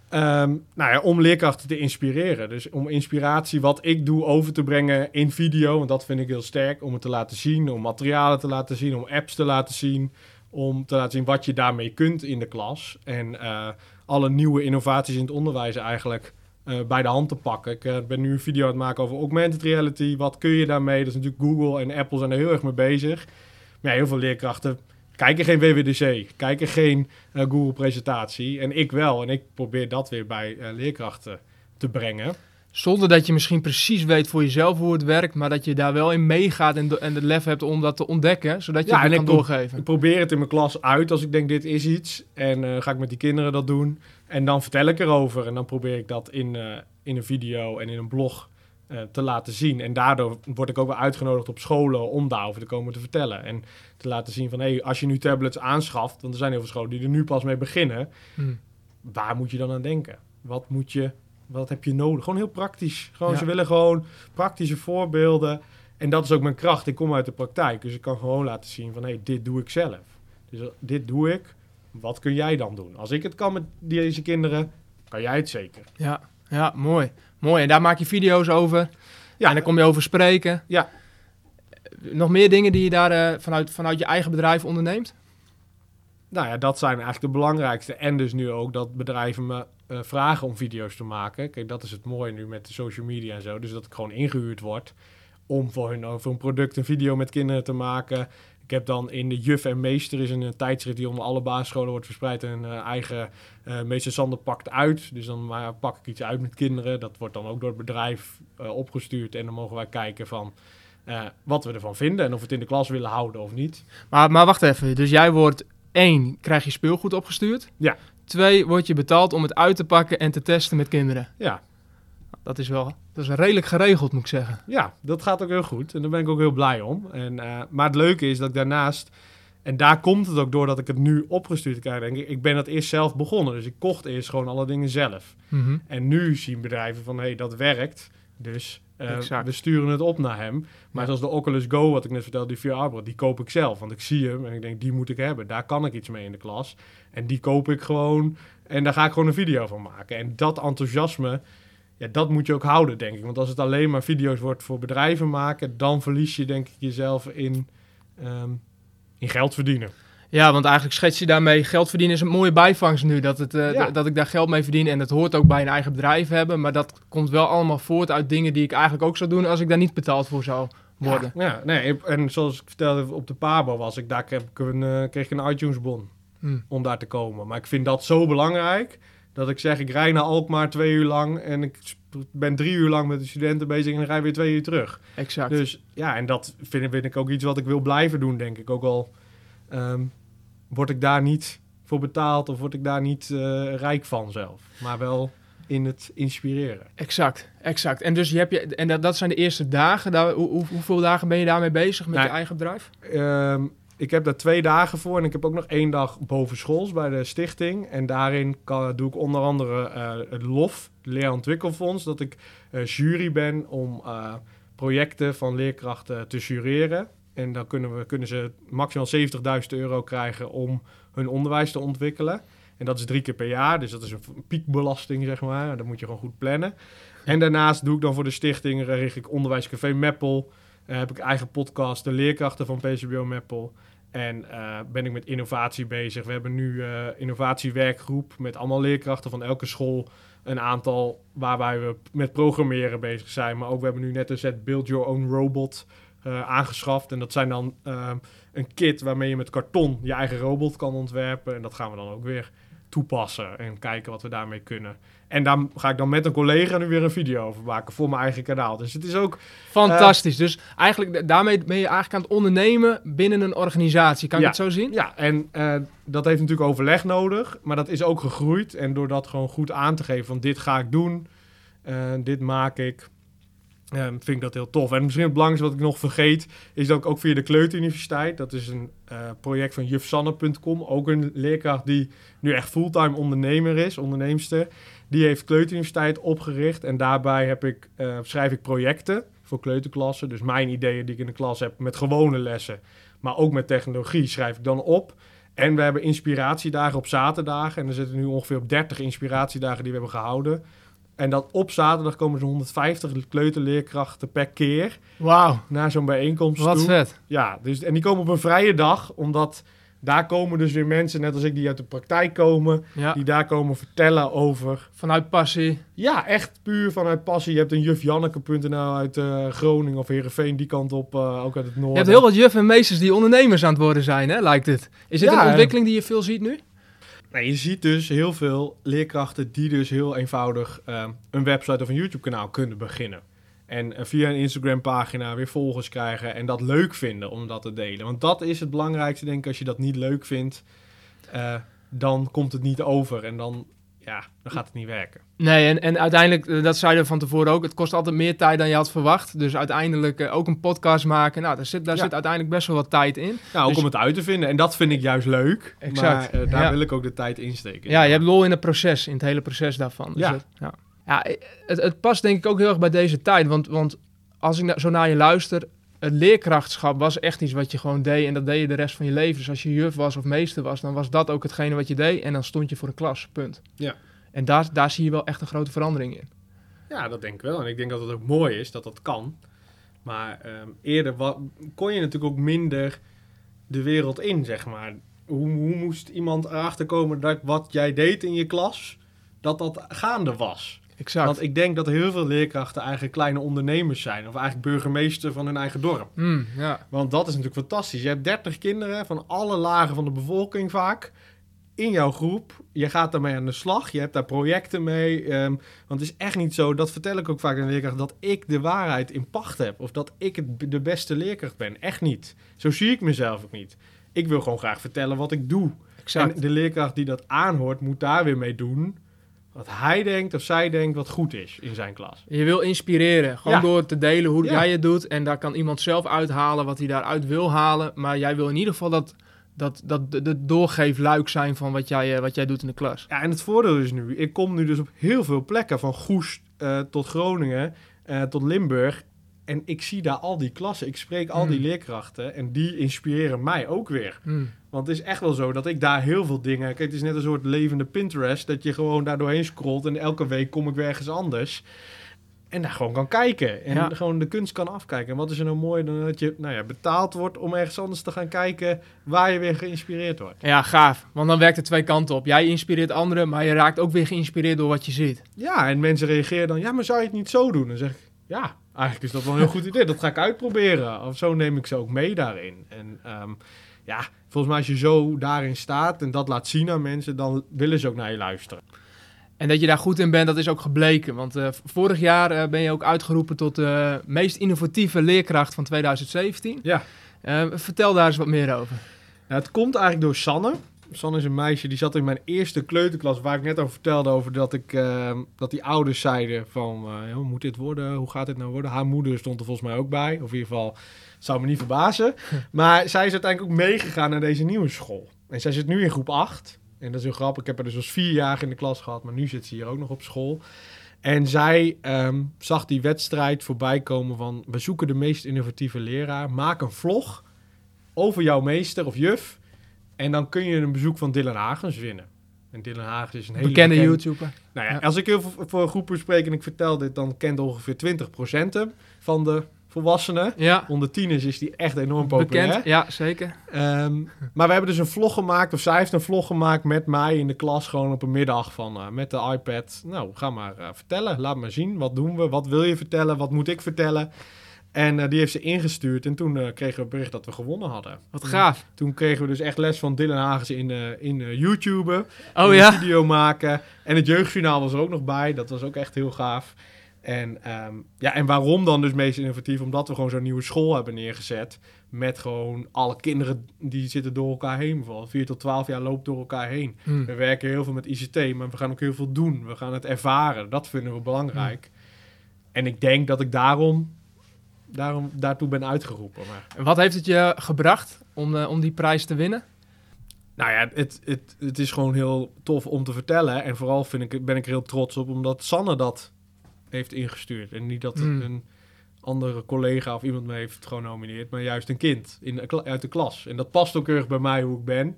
Speaker 2: Ehm, nou ja, om leerkrachten te inspireren. Dus om inspiratie, wat ik doe, over te brengen in video. Want dat vind ik heel sterk. Om het te laten zien, om materialen te laten zien, om apps te laten zien. Om te laten zien wat je daarmee kunt in de klas. En eh, alle nieuwe innovaties in het onderwijs eigenlijk eh, bij de hand te pakken. Ik eh, ben nu een video aan het maken over augmented reality. Wat kun je daarmee? Dat is natuurlijk Google en Apple zijn er heel erg mee bezig. Maar ja, heel veel leerkrachten kijken geen WWDC, kijken geen uh, Google-presentatie. En ik wel. En ik probeer dat weer bij leerkrachten te brengen.
Speaker 1: Zonder dat je misschien precies weet voor jezelf hoe het werkt, maar dat je daar wel in meegaat en, en het lef hebt om dat te ontdekken, zodat je ja, het kan doorgeven.
Speaker 2: Ik probeer het in mijn klas uit als ik denk dit is iets. En uh, ga ik met die kinderen dat doen. En dan vertel ik erover. En dan probeer ik dat in, in een video en in een blog uh, te laten zien. En daardoor word ik ook wel uitgenodigd op scholen om daarover te komen te vertellen. En te laten zien van, hé, hey, als je nu tablets aanschaft, want er zijn heel veel scholen die er nu pas mee beginnen, hmm. waar moet je dan aan denken? Wat moet je, wat heb je nodig? Gewoon heel praktisch. Gewoon, Ze willen gewoon praktische voorbeelden. En dat is ook mijn kracht. Ik kom uit de praktijk, dus ik kan gewoon laten zien van, hé, hey, dit doe ik zelf. Dus eh, dit doe ik. Wat kun jij dan doen? Als ik het kan met deze kinderen, kan jij het zeker.
Speaker 1: Ja, ja, mooi. Mooi. En daar maak je video's over. Ja. En dan kom je over spreken.
Speaker 2: Ja.
Speaker 1: Nog meer dingen die je daar uh, vanuit, vanuit je eigen bedrijf onderneemt?
Speaker 2: Nou ja, dat zijn eigenlijk de belangrijkste. En dus nu ook dat bedrijven me uh, vragen om video's te maken. Kijk, dat is het mooie nu met de social media en zo. Dus dat ik gewoon ingehuurd word om voor hun over een product een video met kinderen te maken. Ik heb dan in de Juf en Meester is een, tijdschrift die onder alle basisscholen wordt verspreid. Een uh, eigen uh, Meester Sander pakt uit. Dus dan pak ik iets uit met kinderen. Dat wordt dan ook door het bedrijf opgestuurd. En dan mogen wij kijken van wat we ervan vinden. En of we het in de klas willen houden of niet.
Speaker 1: Maar, maar wacht even. Dus jij wordt één, krijg je speelgoed opgestuurd.
Speaker 2: Ja.
Speaker 1: Twee, word je betaald om het uit te pakken en te testen met kinderen.
Speaker 2: Ja.
Speaker 1: Dat is wel dat is redelijk geregeld, moet ik zeggen.
Speaker 2: Ja, dat gaat ook heel goed. En daar ben ik ook heel blij om. En, uh, maar het leuke is dat ik daarnaast... En daar komt het ook door dat ik het nu opgestuurd krijg, denk ik. Ik ben dat eerst zelf begonnen. Dus ik kocht eerst gewoon alle dingen zelf.
Speaker 1: Mm
Speaker 2: En nu zien bedrijven van, hé, hey, dat werkt. Dus uh, we sturen het op naar hem. Maar zoals de Oculus Go, wat ik net vertelde, die VR die koop ik zelf. Want ik zie hem en ik denk, die moet ik hebben. Daar kan ik iets mee in de klas. En die koop ik gewoon. En daar ga ik gewoon een video van maken. En dat enthousiasme ja, dat moet je ook houden, denk ik. Want als het alleen maar video's wordt voor bedrijven maken, dan verlies je denk ik jezelf in, ehm, in geld verdienen.
Speaker 1: Ja, want eigenlijk schets je daarmee geld verdienen is een mooie bijvangst nu. Dat, het, uh, dat ik daar geld mee verdien en het hoort ook bij een eigen bedrijf hebben. Maar dat komt wel allemaal voort uit dingen die ik eigenlijk ook zou doen als ik daar niet betaald voor zou worden.
Speaker 2: Ja, ja nee, en zoals ik vertelde op de Pabo was ik, daar kreeg ik een, uh, kreeg ik een iTunes bon hmm. om daar te komen. Maar ik vind dat zo belangrijk dat ik zeg, ik rij naar Alkmaar twee uur lang en ik ben drie uur lang met de studenten bezig en dan rij weer twee uur terug.
Speaker 1: Exact.
Speaker 2: Dus ja, en dat vind, vind ik ook iets wat ik wil blijven doen, denk ik. Ook al um, word ik daar niet voor betaald of word ik daar niet uh, rijk van zelf. Maar wel in het inspireren.
Speaker 1: Exact, exact. En dus je hebt je, en dat, dat zijn de eerste dagen. Daar, hoe, hoeveel dagen ben je daarmee bezig met nou, je eigen bedrijf?
Speaker 2: Um, ik heb daar twee dagen voor en ik heb ook nog één dag boven schools bij de stichting. En daarin doe ik onder andere uh, het LOF, Leerontwikkelfonds, dat ik uh, jury ben om uh, projecten van leerkrachten te jureren. En dan kunnen, we, kunnen ze maximaal 70.000 euro krijgen om hun onderwijs te ontwikkelen. En dat is drie keer per jaar, dus dat is een piekbelasting, zeg maar. Dat moet je gewoon goed plannen. En daarnaast doe ik dan voor de stichting, richt ik Onderwijscafé Meppel. Uh, heb ik eigen podcast, de leerkrachten van PCBO Meppel. En uh, ben ik met innovatie bezig. We hebben nu uh, innovatiewerkgroep met allemaal leerkrachten van elke school. Een aantal waarbij we met programmeren bezig zijn. Maar ook we hebben nu net een set Build Your Own Robot aangeschaft. En dat zijn dan een kit waarmee je met karton je eigen robot kan ontwerpen. En dat gaan we dan ook weer toepassen en kijken wat we daarmee kunnen. En daar ga ik dan met een collega nu weer een video over maken voor mijn eigen kanaal. Dus het is ook...
Speaker 1: Fantastisch. dus eigenlijk daarmee ben je eigenlijk aan het ondernemen binnen een organisatie. Kan
Speaker 2: je
Speaker 1: het zo zien?
Speaker 2: Ja, en uh, dat heeft natuurlijk overleg nodig. Maar dat is ook gegroeid. En door dat gewoon goed aan te geven van dit ga ik doen. Uh, dit maak ik. Um, vind ik dat heel tof. En misschien het belangrijkste wat ik nog vergeet, is dat ik ook via de Kleuteruniversiteit, dat is een uh, project van jufsanne.com, ook een leerkracht die nu echt fulltime ondernemer is, onderneemster, die heeft Kleuteruniversiteit opgericht en daarbij heb ik, uh, schrijf ik projecten voor kleuterklassen. Dus mijn ideeën die ik in de klas heb met gewone lessen, maar ook met technologie, schrijf ik dan op. En we hebben inspiratiedagen op zaterdagen. En er zitten nu ongeveer op 30 inspiratiedagen die we hebben gehouden. En dat op zaterdag komen zo'n 150 kleuterleerkrachten per keer
Speaker 1: Wauw,
Speaker 2: naar zo'n bijeenkomst
Speaker 1: wat
Speaker 2: toe.
Speaker 1: vet.
Speaker 2: Ja, dus, en die komen op een vrije dag, omdat daar komen dus weer mensen, net als ik, die uit de praktijk komen,
Speaker 1: Ja,
Speaker 2: die daar komen vertellen over.
Speaker 1: vanuit passie.
Speaker 2: Ja, echt puur vanuit passie. Je hebt een jufjanneke.nl uit eh, Groningen of Heerenveen, die kant op, eh, ook uit het
Speaker 1: Je
Speaker 2: noorden.
Speaker 1: hebt heel wat juffen en meesters die ondernemers aan het worden zijn, hè, lijkt het. Is dit
Speaker 2: Ja,
Speaker 1: een ontwikkeling die je veel ziet nu?
Speaker 2: Nee, je ziet dus heel veel leerkrachten die dus heel eenvoudig eh, een website of een YouTube-kanaal kunnen beginnen. En eh, via een Instagram-pagina weer volgers krijgen en dat leuk vinden om dat te delen. Want dat is het belangrijkste, denk ik. Als je dat niet leuk vindt, eh, dan komt het niet over en dan, ja, dan gaat het niet werken.
Speaker 1: Nee, en, en uiteindelijk, eh, dat zeiden we van tevoren ook, het kost altijd meer tijd dan je had verwacht. Dus uiteindelijk eh, ook een podcast maken, nou, daar zit, daar
Speaker 2: Ja.
Speaker 1: zit uiteindelijk best wel wat tijd in.
Speaker 2: Nou, ook
Speaker 1: Dus-
Speaker 2: om het uit te vinden. En dat vind ik juist leuk.
Speaker 1: Exact,
Speaker 2: Maar eh, daar
Speaker 1: ja.
Speaker 2: wil ik ook de tijd in steken.
Speaker 1: Ja, je hebt lol in het proces, in het hele proces daarvan. Dus
Speaker 2: Ja.
Speaker 1: het, ja. ja het, het past denk ik ook heel erg bij deze tijd, want, want als ik na- zo naar je luister, het leerkrachtschap was echt iets wat je gewoon deed en dat deed je de rest van je leven. Dus als je juf was of meester was, dan was dat ook hetgene wat je deed en dan stond je voor een klas, punt.
Speaker 2: Ja.
Speaker 1: En daar, daar zie je wel echt een grote verandering in.
Speaker 2: Ja, dat denk ik wel. En ik denk dat het ook mooi is dat dat kan. Maar ehm, eerder kon je natuurlijk ook minder de wereld in, zeg maar. Hoe, hoe moest iemand erachter komen dat wat jij deed in je klas, dat dat gaande was?
Speaker 1: Exact.
Speaker 2: Want ik denk dat heel veel leerkrachten eigenlijk kleine ondernemers zijn. Of eigenlijk burgemeester van hun eigen dorp.
Speaker 1: Hmm, ja.
Speaker 2: Want dat is natuurlijk fantastisch. Je hebt 30 kinderen van alle lagen van de bevolking vaak in jouw groep. Je gaat daarmee aan de slag. Je hebt daar projecten mee. ehm, want het is echt niet zo, dat vertel ik ook vaak aan de leerkracht, dat ik de waarheid in pacht heb. Of dat ik het, de beste leerkracht ben. Echt niet. Zo zie ik mezelf ook niet. Ik wil gewoon graag vertellen wat ik doe.
Speaker 1: Exact.
Speaker 2: En de leerkracht die dat aanhoort, moet daar weer mee doen. Wat hij denkt of zij denkt wat goed is in zijn klas.
Speaker 1: Je wil inspireren, gewoon
Speaker 2: Ja.
Speaker 1: door te delen hoe
Speaker 2: Ja.
Speaker 1: jij het doet. En daar kan iemand zelf uithalen wat hij daaruit wil halen. Maar jij wil in ieder geval dat, dat, dat de, de doorgeefluik zijn van wat jij, eh, wat jij doet in de klas.
Speaker 2: Ja, en het voordeel is nu, ik kom nu dus op heel veel plekken, van Goes eh, tot Groningen, eh, tot Limburg. En ik zie daar al die klassen, ik spreek al die
Speaker 1: Hmm.
Speaker 2: leerkrachten en die inspireren mij ook weer.
Speaker 1: Hmm.
Speaker 2: Want het is echt wel zo dat ik daar heel veel dingen... Kijk, het is net een soort levende Pinterest, dat je gewoon daar doorheen scrolt en elke week kom ik weer ergens anders. En daar gewoon kan kijken. En
Speaker 1: Ja.
Speaker 2: gewoon de kunst kan afkijken. En wat is er nou mooi dan dat je nou ja, betaald wordt om ergens anders te gaan kijken waar je weer geïnspireerd wordt.
Speaker 1: Ja, gaaf. Want dan werkt het twee kanten op. Jij inspireert anderen, maar je raakt ook weer geïnspireerd door wat je ziet.
Speaker 2: Ja, en mensen reageren dan, ja, maar zou je het niet zo doen? Dan zeg ik, ja, eigenlijk is dat wel een heel goed idee. Dat ga ik uitproberen. Of zo neem ik ze ook mee daarin. En ehm, ja, volgens mij als je zo daarin staat en dat laat zien aan mensen, dan willen ze ook naar je luisteren.
Speaker 1: En dat je daar goed in bent, dat is ook gebleken. Want eh, vorig jaar eh, ben je ook uitgeroepen tot de meest innovatieve leerkracht van 2017.
Speaker 2: Ja.
Speaker 1: Eh, vertel daar eens wat meer over.
Speaker 2: Nou, het komt eigenlijk door Sanne. Sanne is een meisje die zat in mijn eerste kleuterklas, waar ik net over vertelde over dat, ik, ehm, dat die ouders zeiden van, eh, hoe moet dit worden? Hoe gaat dit nou worden? Haar moeder stond er volgens mij ook bij. Of in ieder geval, zou me niet verbazen. maar zij is uiteindelijk ook meegegaan naar deze nieuwe school. En zij zit nu in groep 8. En dat is heel grappig. Ik heb haar dus als vier jaar in de klas gehad, maar nu zit ze hier ook nog op school. En zij ehm, zag die wedstrijd voorbij komen van... we zoeken de meest innovatieve leraar. Maak een vlog over jouw meester of juf... en dan kun je een bezoek van Dylan Hagens winnen. En Dylan Hagens is een hele
Speaker 1: Bekende
Speaker 2: bekende...
Speaker 1: YouTuber.
Speaker 2: Nou ja,
Speaker 1: Ja.
Speaker 2: als ik heel veel voor een groep spreek en ik vertel dit... dan kent ongeveer 20% hem van de volwassenen.
Speaker 1: Ja,
Speaker 2: Onder tieners is die echt enorm populair.
Speaker 1: bekend. Ja, zeker.
Speaker 2: Ehm, maar we hebben dus een vlog gemaakt, of zij heeft een vlog gemaakt met mij in de klas, gewoon op een middag van eh, met de iPad. Nou, ga maar eh, vertellen, laat maar zien, wat doen we, wat wil je vertellen, wat moet ik vertellen. En eh, die heeft ze ingestuurd en toen eh, kregen we het bericht dat we gewonnen hadden.
Speaker 1: Wat gaaf.
Speaker 2: Toen kregen we dus echt les van Dylan Hagens in, eh in YouTube.
Speaker 1: Oh ja?
Speaker 2: video maken. En het jeugdjournaal was er ook nog bij. Dat was ook echt heel gaaf. En, ehm, ja, en waarom dan dus meest innovatief? Omdat we gewoon zo'n nieuwe school hebben neergezet. Met gewoon alle kinderen die zitten door elkaar heen. Van 4 tot 12 jaar loopt door elkaar heen.
Speaker 1: Hm.
Speaker 2: We werken heel veel met ICT, maar we gaan ook heel veel doen. We gaan het ervaren. Dat vinden we belangrijk. En ik denk dat ik daarom, daarom daartoe ben uitgeroepen. Maar
Speaker 1: En Wat heeft het je gebracht om, eh, om die prijs te winnen?
Speaker 2: Nou ja, het, het, het is gewoon heel tof om te vertellen. En vooral vind ik, ben ik er heel trots op, omdat Sanne dat heeft ingestuurd. En niet dat
Speaker 1: Hmm.
Speaker 2: een andere collega of iemand me heeft genomineerd, maar juist een kind in, uit de klas. En dat past ook erg bij mij hoe ik ben.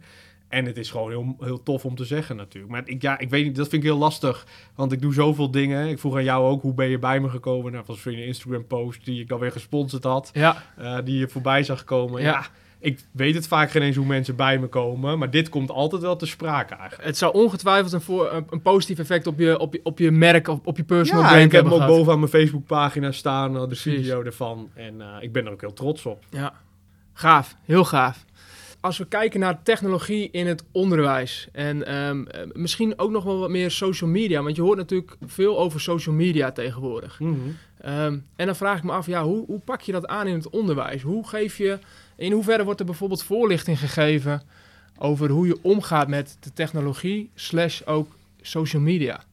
Speaker 2: En het is gewoon heel, heel tof om te zeggen natuurlijk. Maar ik, ja, ik weet niet, dat vind ik heel lastig. Want ik doe zoveel dingen. Ik vroeg aan jou ook, hoe ben je bij me gekomen? Nou, was voor een Instagram post die ik alweer gesponsord had.
Speaker 1: Ja,
Speaker 2: eh, die je voorbij zag komen. Ja.
Speaker 1: Ja.
Speaker 2: ik weet het vaak geen eens hoe mensen bij me komen. Maar dit komt altijd wel te sprake eigenlijk.
Speaker 1: het zou ongetwijfeld een, voor, een, positief effect op je, op je, op je merk, op, op je personal
Speaker 2: Ja,
Speaker 1: brand
Speaker 2: ik heb hem ook bovenaan mijn Facebookpagina staan. eh, de
Speaker 1: Precies.
Speaker 2: video ervan. En eh, ik ben er ook heel trots op.
Speaker 1: Ja, gaaf. Heel gaaf. Als we kijken naar technologie in het onderwijs en ehm, eh, misschien ook nog wel wat meer social media, want je hoort natuurlijk veel over social media tegenwoordig. Ehm, en dan vraag ik me af, ja, hoe, hoe pak je dat aan in het onderwijs? Hoe geef je, in hoeverre wordt er bijvoorbeeld voorlichting gegeven over hoe je omgaat met de technologie slash ook social media?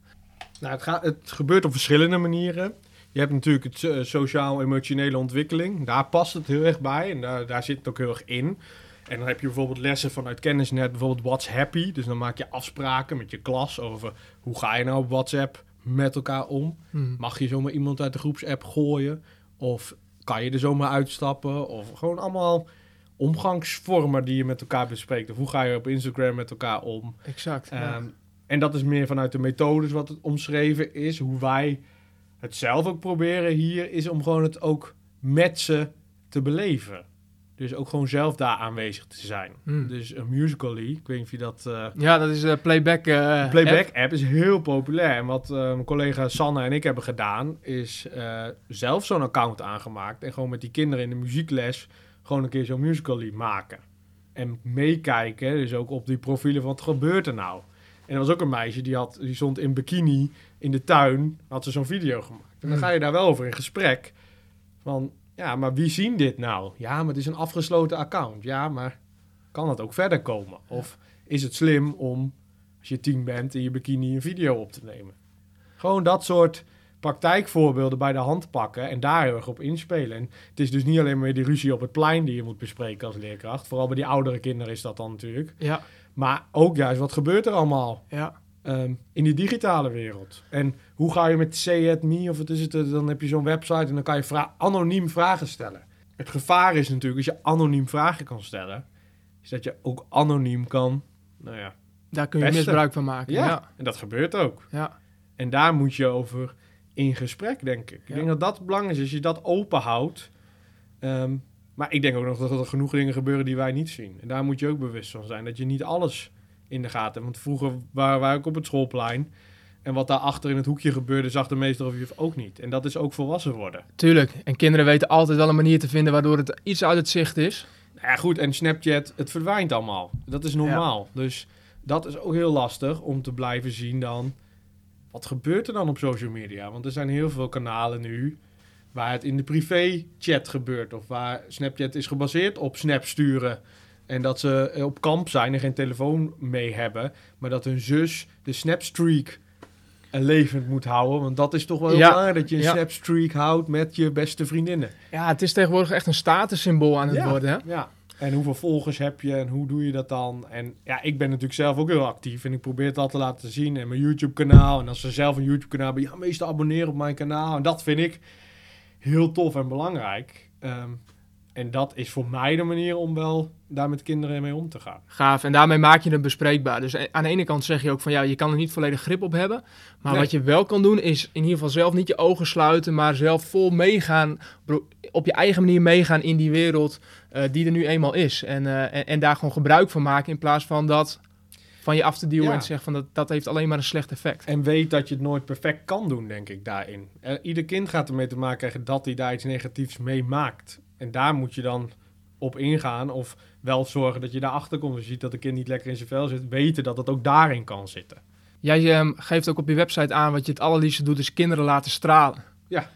Speaker 2: Nou, het, gaat, het gebeurt op verschillende manieren. Je hebt natuurlijk het eh, sociaal-emotionele ontwikkeling. Daar past het heel erg bij en daar, daar zit het ook heel erg in. En dan heb je bijvoorbeeld lessen vanuit kennisnet, bijvoorbeeld What's Happy. Dus dan maak je afspraken met je klas over hoe ga je nou op WhatsApp met elkaar om.
Speaker 1: Hmm.
Speaker 2: Mag je zomaar iemand uit de groepsapp gooien? Of kan je er zomaar uitstappen? Of gewoon allemaal omgangsvormen die je met elkaar bespreekt. Of hoe ga je op Instagram met elkaar om?
Speaker 1: Exact. ja.
Speaker 2: Ehm, en dat is meer vanuit de methodes wat het omschreven is. Hoe wij het zelf ook proberen hier, is om gewoon het ook met ze te beleven. Dus ook gewoon zelf daar aanwezig te zijn.
Speaker 1: Hmm.
Speaker 2: Dus een Musical.ly, ik weet niet of je dat... eh,
Speaker 1: Ja, dat is de playback. eh,
Speaker 2: de playback
Speaker 1: app.
Speaker 2: app is heel populair. En wat mijn collega Sanne en ik hebben gedaan, is zelf zo'n account aangemaakt. En gewoon met die kinderen in de muziekles gewoon een keer zo'n musical.ly maken. En meekijken, dus ook op die profielen van wat gebeurt er nou. En er was ook een meisje die, had, die stond in bikini in de tuin, had ze zo'n video gemaakt. En dan
Speaker 1: Hmm.
Speaker 2: ga je daar wel over in gesprek. Van, ja, maar wie zien dit nou? Ja, maar het is een afgesloten account. Ja, maar kan het ook verder komen? Of is het slim om als je tien bent in je bikini een video op te nemen. Gewoon dat soort praktijkvoorbeelden bij de hand pakken en daar heel erg op inspelen. En het is dus niet alleen maar die ruzie op het plein die je moet bespreken als leerkracht. Vooral bij die oudere kinderen is dat dan natuurlijk.
Speaker 1: Ja,
Speaker 2: Maar ook juist, wat gebeurt er allemaal
Speaker 1: ja.
Speaker 2: Ehm, in die digitale wereld? En hoe ga je met Say At Me, of wat is het, eh, dan heb je zo'n website en dan kan je vra- anoniem vragen stellen. Het gevaar is natuurlijk, als je anoniem vragen kan stellen, is dat je ook anoniem kan, nou ja,
Speaker 1: Daar kun je misbruik van maken.
Speaker 2: ja,
Speaker 1: Ja,
Speaker 2: en dat gebeurt ook.
Speaker 1: ja.
Speaker 2: En daar moet je over in gesprek, denk ik. Ik
Speaker 1: Ja.
Speaker 2: denk dat dat belangrijk is, als je dat open houdt. Ehm, maar ik denk ook nog dat er genoeg dingen gebeuren die wij niet zien. En daar moet je ook bewust van zijn, dat je niet alles in de gaten. Want vroeger waren wij ook op het schoolplein. En wat daar achter in het hoekje gebeurde, zag de meester of juf ook niet. En dat is ook volwassen worden.
Speaker 1: Tuurlijk. En kinderen weten altijd wel een manier te vinden waardoor het iets uit het zicht is.
Speaker 2: Nou ja, goed, en Snapchat, het verdwijnt allemaal. Dat is normaal. Dus dat is ook heel lastig om te blijven zien dan... Wat gebeurt er dan op social media? Want er zijn heel veel kanalen nu waar het in de privé-chat gebeurt. Of waar Snapchat is gebaseerd op snap sturen. En dat ze op kamp zijn en geen telefoon mee hebben. Maar dat hun zus de snapstreak levend moet houden. Want dat is toch wel heel
Speaker 1: Ja,
Speaker 2: belangrijk dat je een
Speaker 1: ja.
Speaker 2: snapstreak houdt met je beste vriendinnen.
Speaker 1: Ja, het is tegenwoordig echt een statussymbool aan het
Speaker 2: Ja.
Speaker 1: worden. Hè?
Speaker 2: Ja. En hoeveel volgers heb je en hoe doe je dat dan? En ja, ik ben natuurlijk zelf ook heel actief en ik probeer het al te laten zien in mijn YouTube-kanaal. En als ze zelf een YouTube-kanaal hebben, ja, meestal abonneren op mijn kanaal. En dat vind ik heel tof en belangrijk. Ehm, en dat is voor mij de manier om wel daar met kinderen mee om te gaan.
Speaker 1: Gaaf. En daarmee maak je het bespreekbaar. Dus aan de ene kant zeg je ook van ja, je kan er niet volledig grip op hebben. Maar
Speaker 2: Nee.
Speaker 1: wat je wel kan doen is in ieder geval zelf niet je ogen sluiten, maar zelf vol meegaan. Op je eigen manier meegaan in die wereld eh, die er nu eenmaal is. En, eh, en, en daar gewoon gebruik van maken in plaats van dat van je af te duwen
Speaker 2: Ja.
Speaker 1: en te zeggen van dat, dat heeft alleen maar een slecht effect.
Speaker 2: En weet dat je het nooit perfect kan doen, denk ik, daarin. Eh, ieder kind gaat ermee te maken krijgen dat hij daar iets negatiefs mee maakt. En daar moet je dan op ingaan of wel zorgen dat je daarachter komt. Als je ziet dat een kind niet lekker in zijn vel zit, weten dat het ook daarin kan zitten.
Speaker 1: Jij ehm, geeft ook op je website aan wat je het allerliefste doet, is kinderen laten stralen.
Speaker 2: Ja.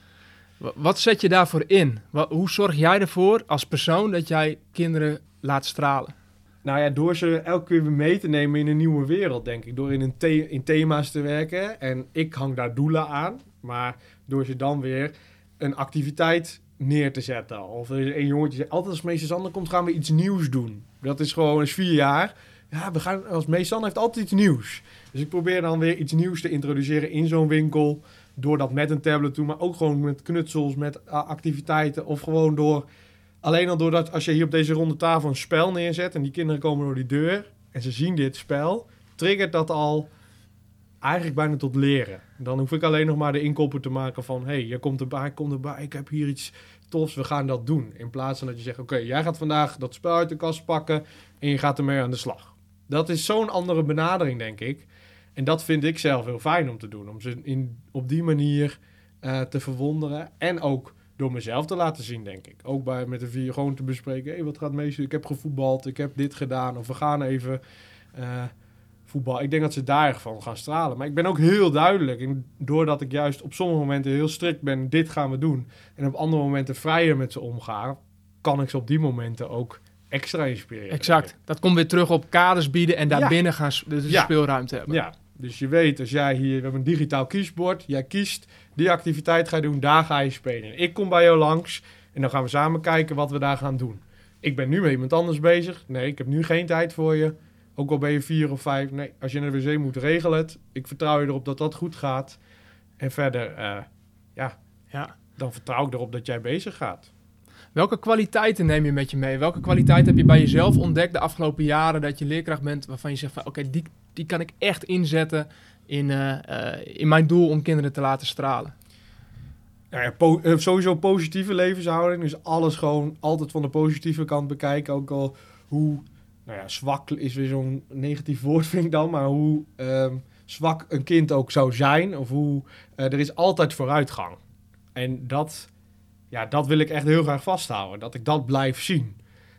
Speaker 1: Wa- Wat zet je daarvoor in? Wa- hoe zorg jij ervoor als persoon dat jij kinderen laat stralen?
Speaker 2: Nou ja, door ze elke keer weer mee te nemen in een nieuwe wereld, denk ik. Door in, een the- in thema's te werken. En ik hang daar doelen aan. Maar door ze dan weer een activiteit neer te zetten. Of er is een jongetje zegt, altijd als meester Sander komt, gaan we iets nieuws doen. Dat is gewoon eens vier jaar. Ja, we gaan, als meester Sander heeft altijd iets nieuws. Dus ik probeer dan weer iets nieuws te introduceren in zo'n winkel. Door dat met een tablet te doen, maar ook gewoon met knutsels, met activiteiten. Of gewoon door Alleen al doordat als je hier op deze ronde tafel een spel neerzet en die kinderen komen door die deur en ze zien dit spel, triggert dat al eigenlijk bijna tot leren. Dan hoef ik alleen nog maar de inkopper te maken van... hé, hey, je komt erbij, kom erbij, ik heb hier iets tofs, we gaan dat doen. In plaats van dat je zegt, oké, jij gaat vandaag dat spel uit de kast pakken... en je gaat ermee aan de slag. Dat is zo'n andere benadering, denk ik. En dat vind ik zelf heel fijn om te doen. Om ze in, op die manier uh, te verwonderen. En ook door mezelf te laten zien, denk ik. Ook bij, met de vier gewoon te bespreken. Hé, hey, wat gaat meestal? Ik heb gevoetbald, ik heb dit gedaan. Of we gaan even uh, voetbal. Ik denk dat ze daar van gaan stralen. Maar ik ben ook heel duidelijk. En doordat ik juist op sommige momenten heel strikt ben, dit gaan we doen. En op andere momenten vrijer met ze omgaan, kan ik ze op die momenten ook extra inspireren.
Speaker 1: Exact. Dat komt weer terug op kaders bieden en daarbinnen ja. gaan dus ja. speelruimte hebben.
Speaker 2: Ja, dus je weet, als jij hier, we hebben een digitaal kiesbord, jij kiest, die activiteit ga je doen, daar ga je spelen. Ik kom bij jou langs en dan gaan we samen kijken wat we daar gaan doen. Ik ben nu met iemand anders bezig. Nee, ik heb nu geen tijd voor je. Ook al ben je vier of vijf. Nee, als je naar de wc moet, regel het. Ik vertrouw je erop dat dat goed gaat. En verder, uh, ja, ja, dan vertrouw ik erop dat jij bezig gaat.
Speaker 1: Welke kwaliteiten neem je met je mee? Welke kwaliteit heb je bij jezelf ontdekt de afgelopen jaren dat je leerkracht bent, waarvan je zegt van oké, die, die kan ik echt inzetten in, uh, uh, in mijn doel om kinderen te laten stralen?
Speaker 2: Nou ja, po sowieso positieve levenshouding. Dus alles gewoon altijd van de positieve kant bekijken. Ook al hoe nou ja, zwak is weer zo'n negatief woord, vind ik dan. Maar hoe um, zwak een kind ook zou zijn. Of hoe er is altijd vooruitgang. En dat ja, dat wil ik echt heel graag vasthouden. Dat ik dat blijf zien.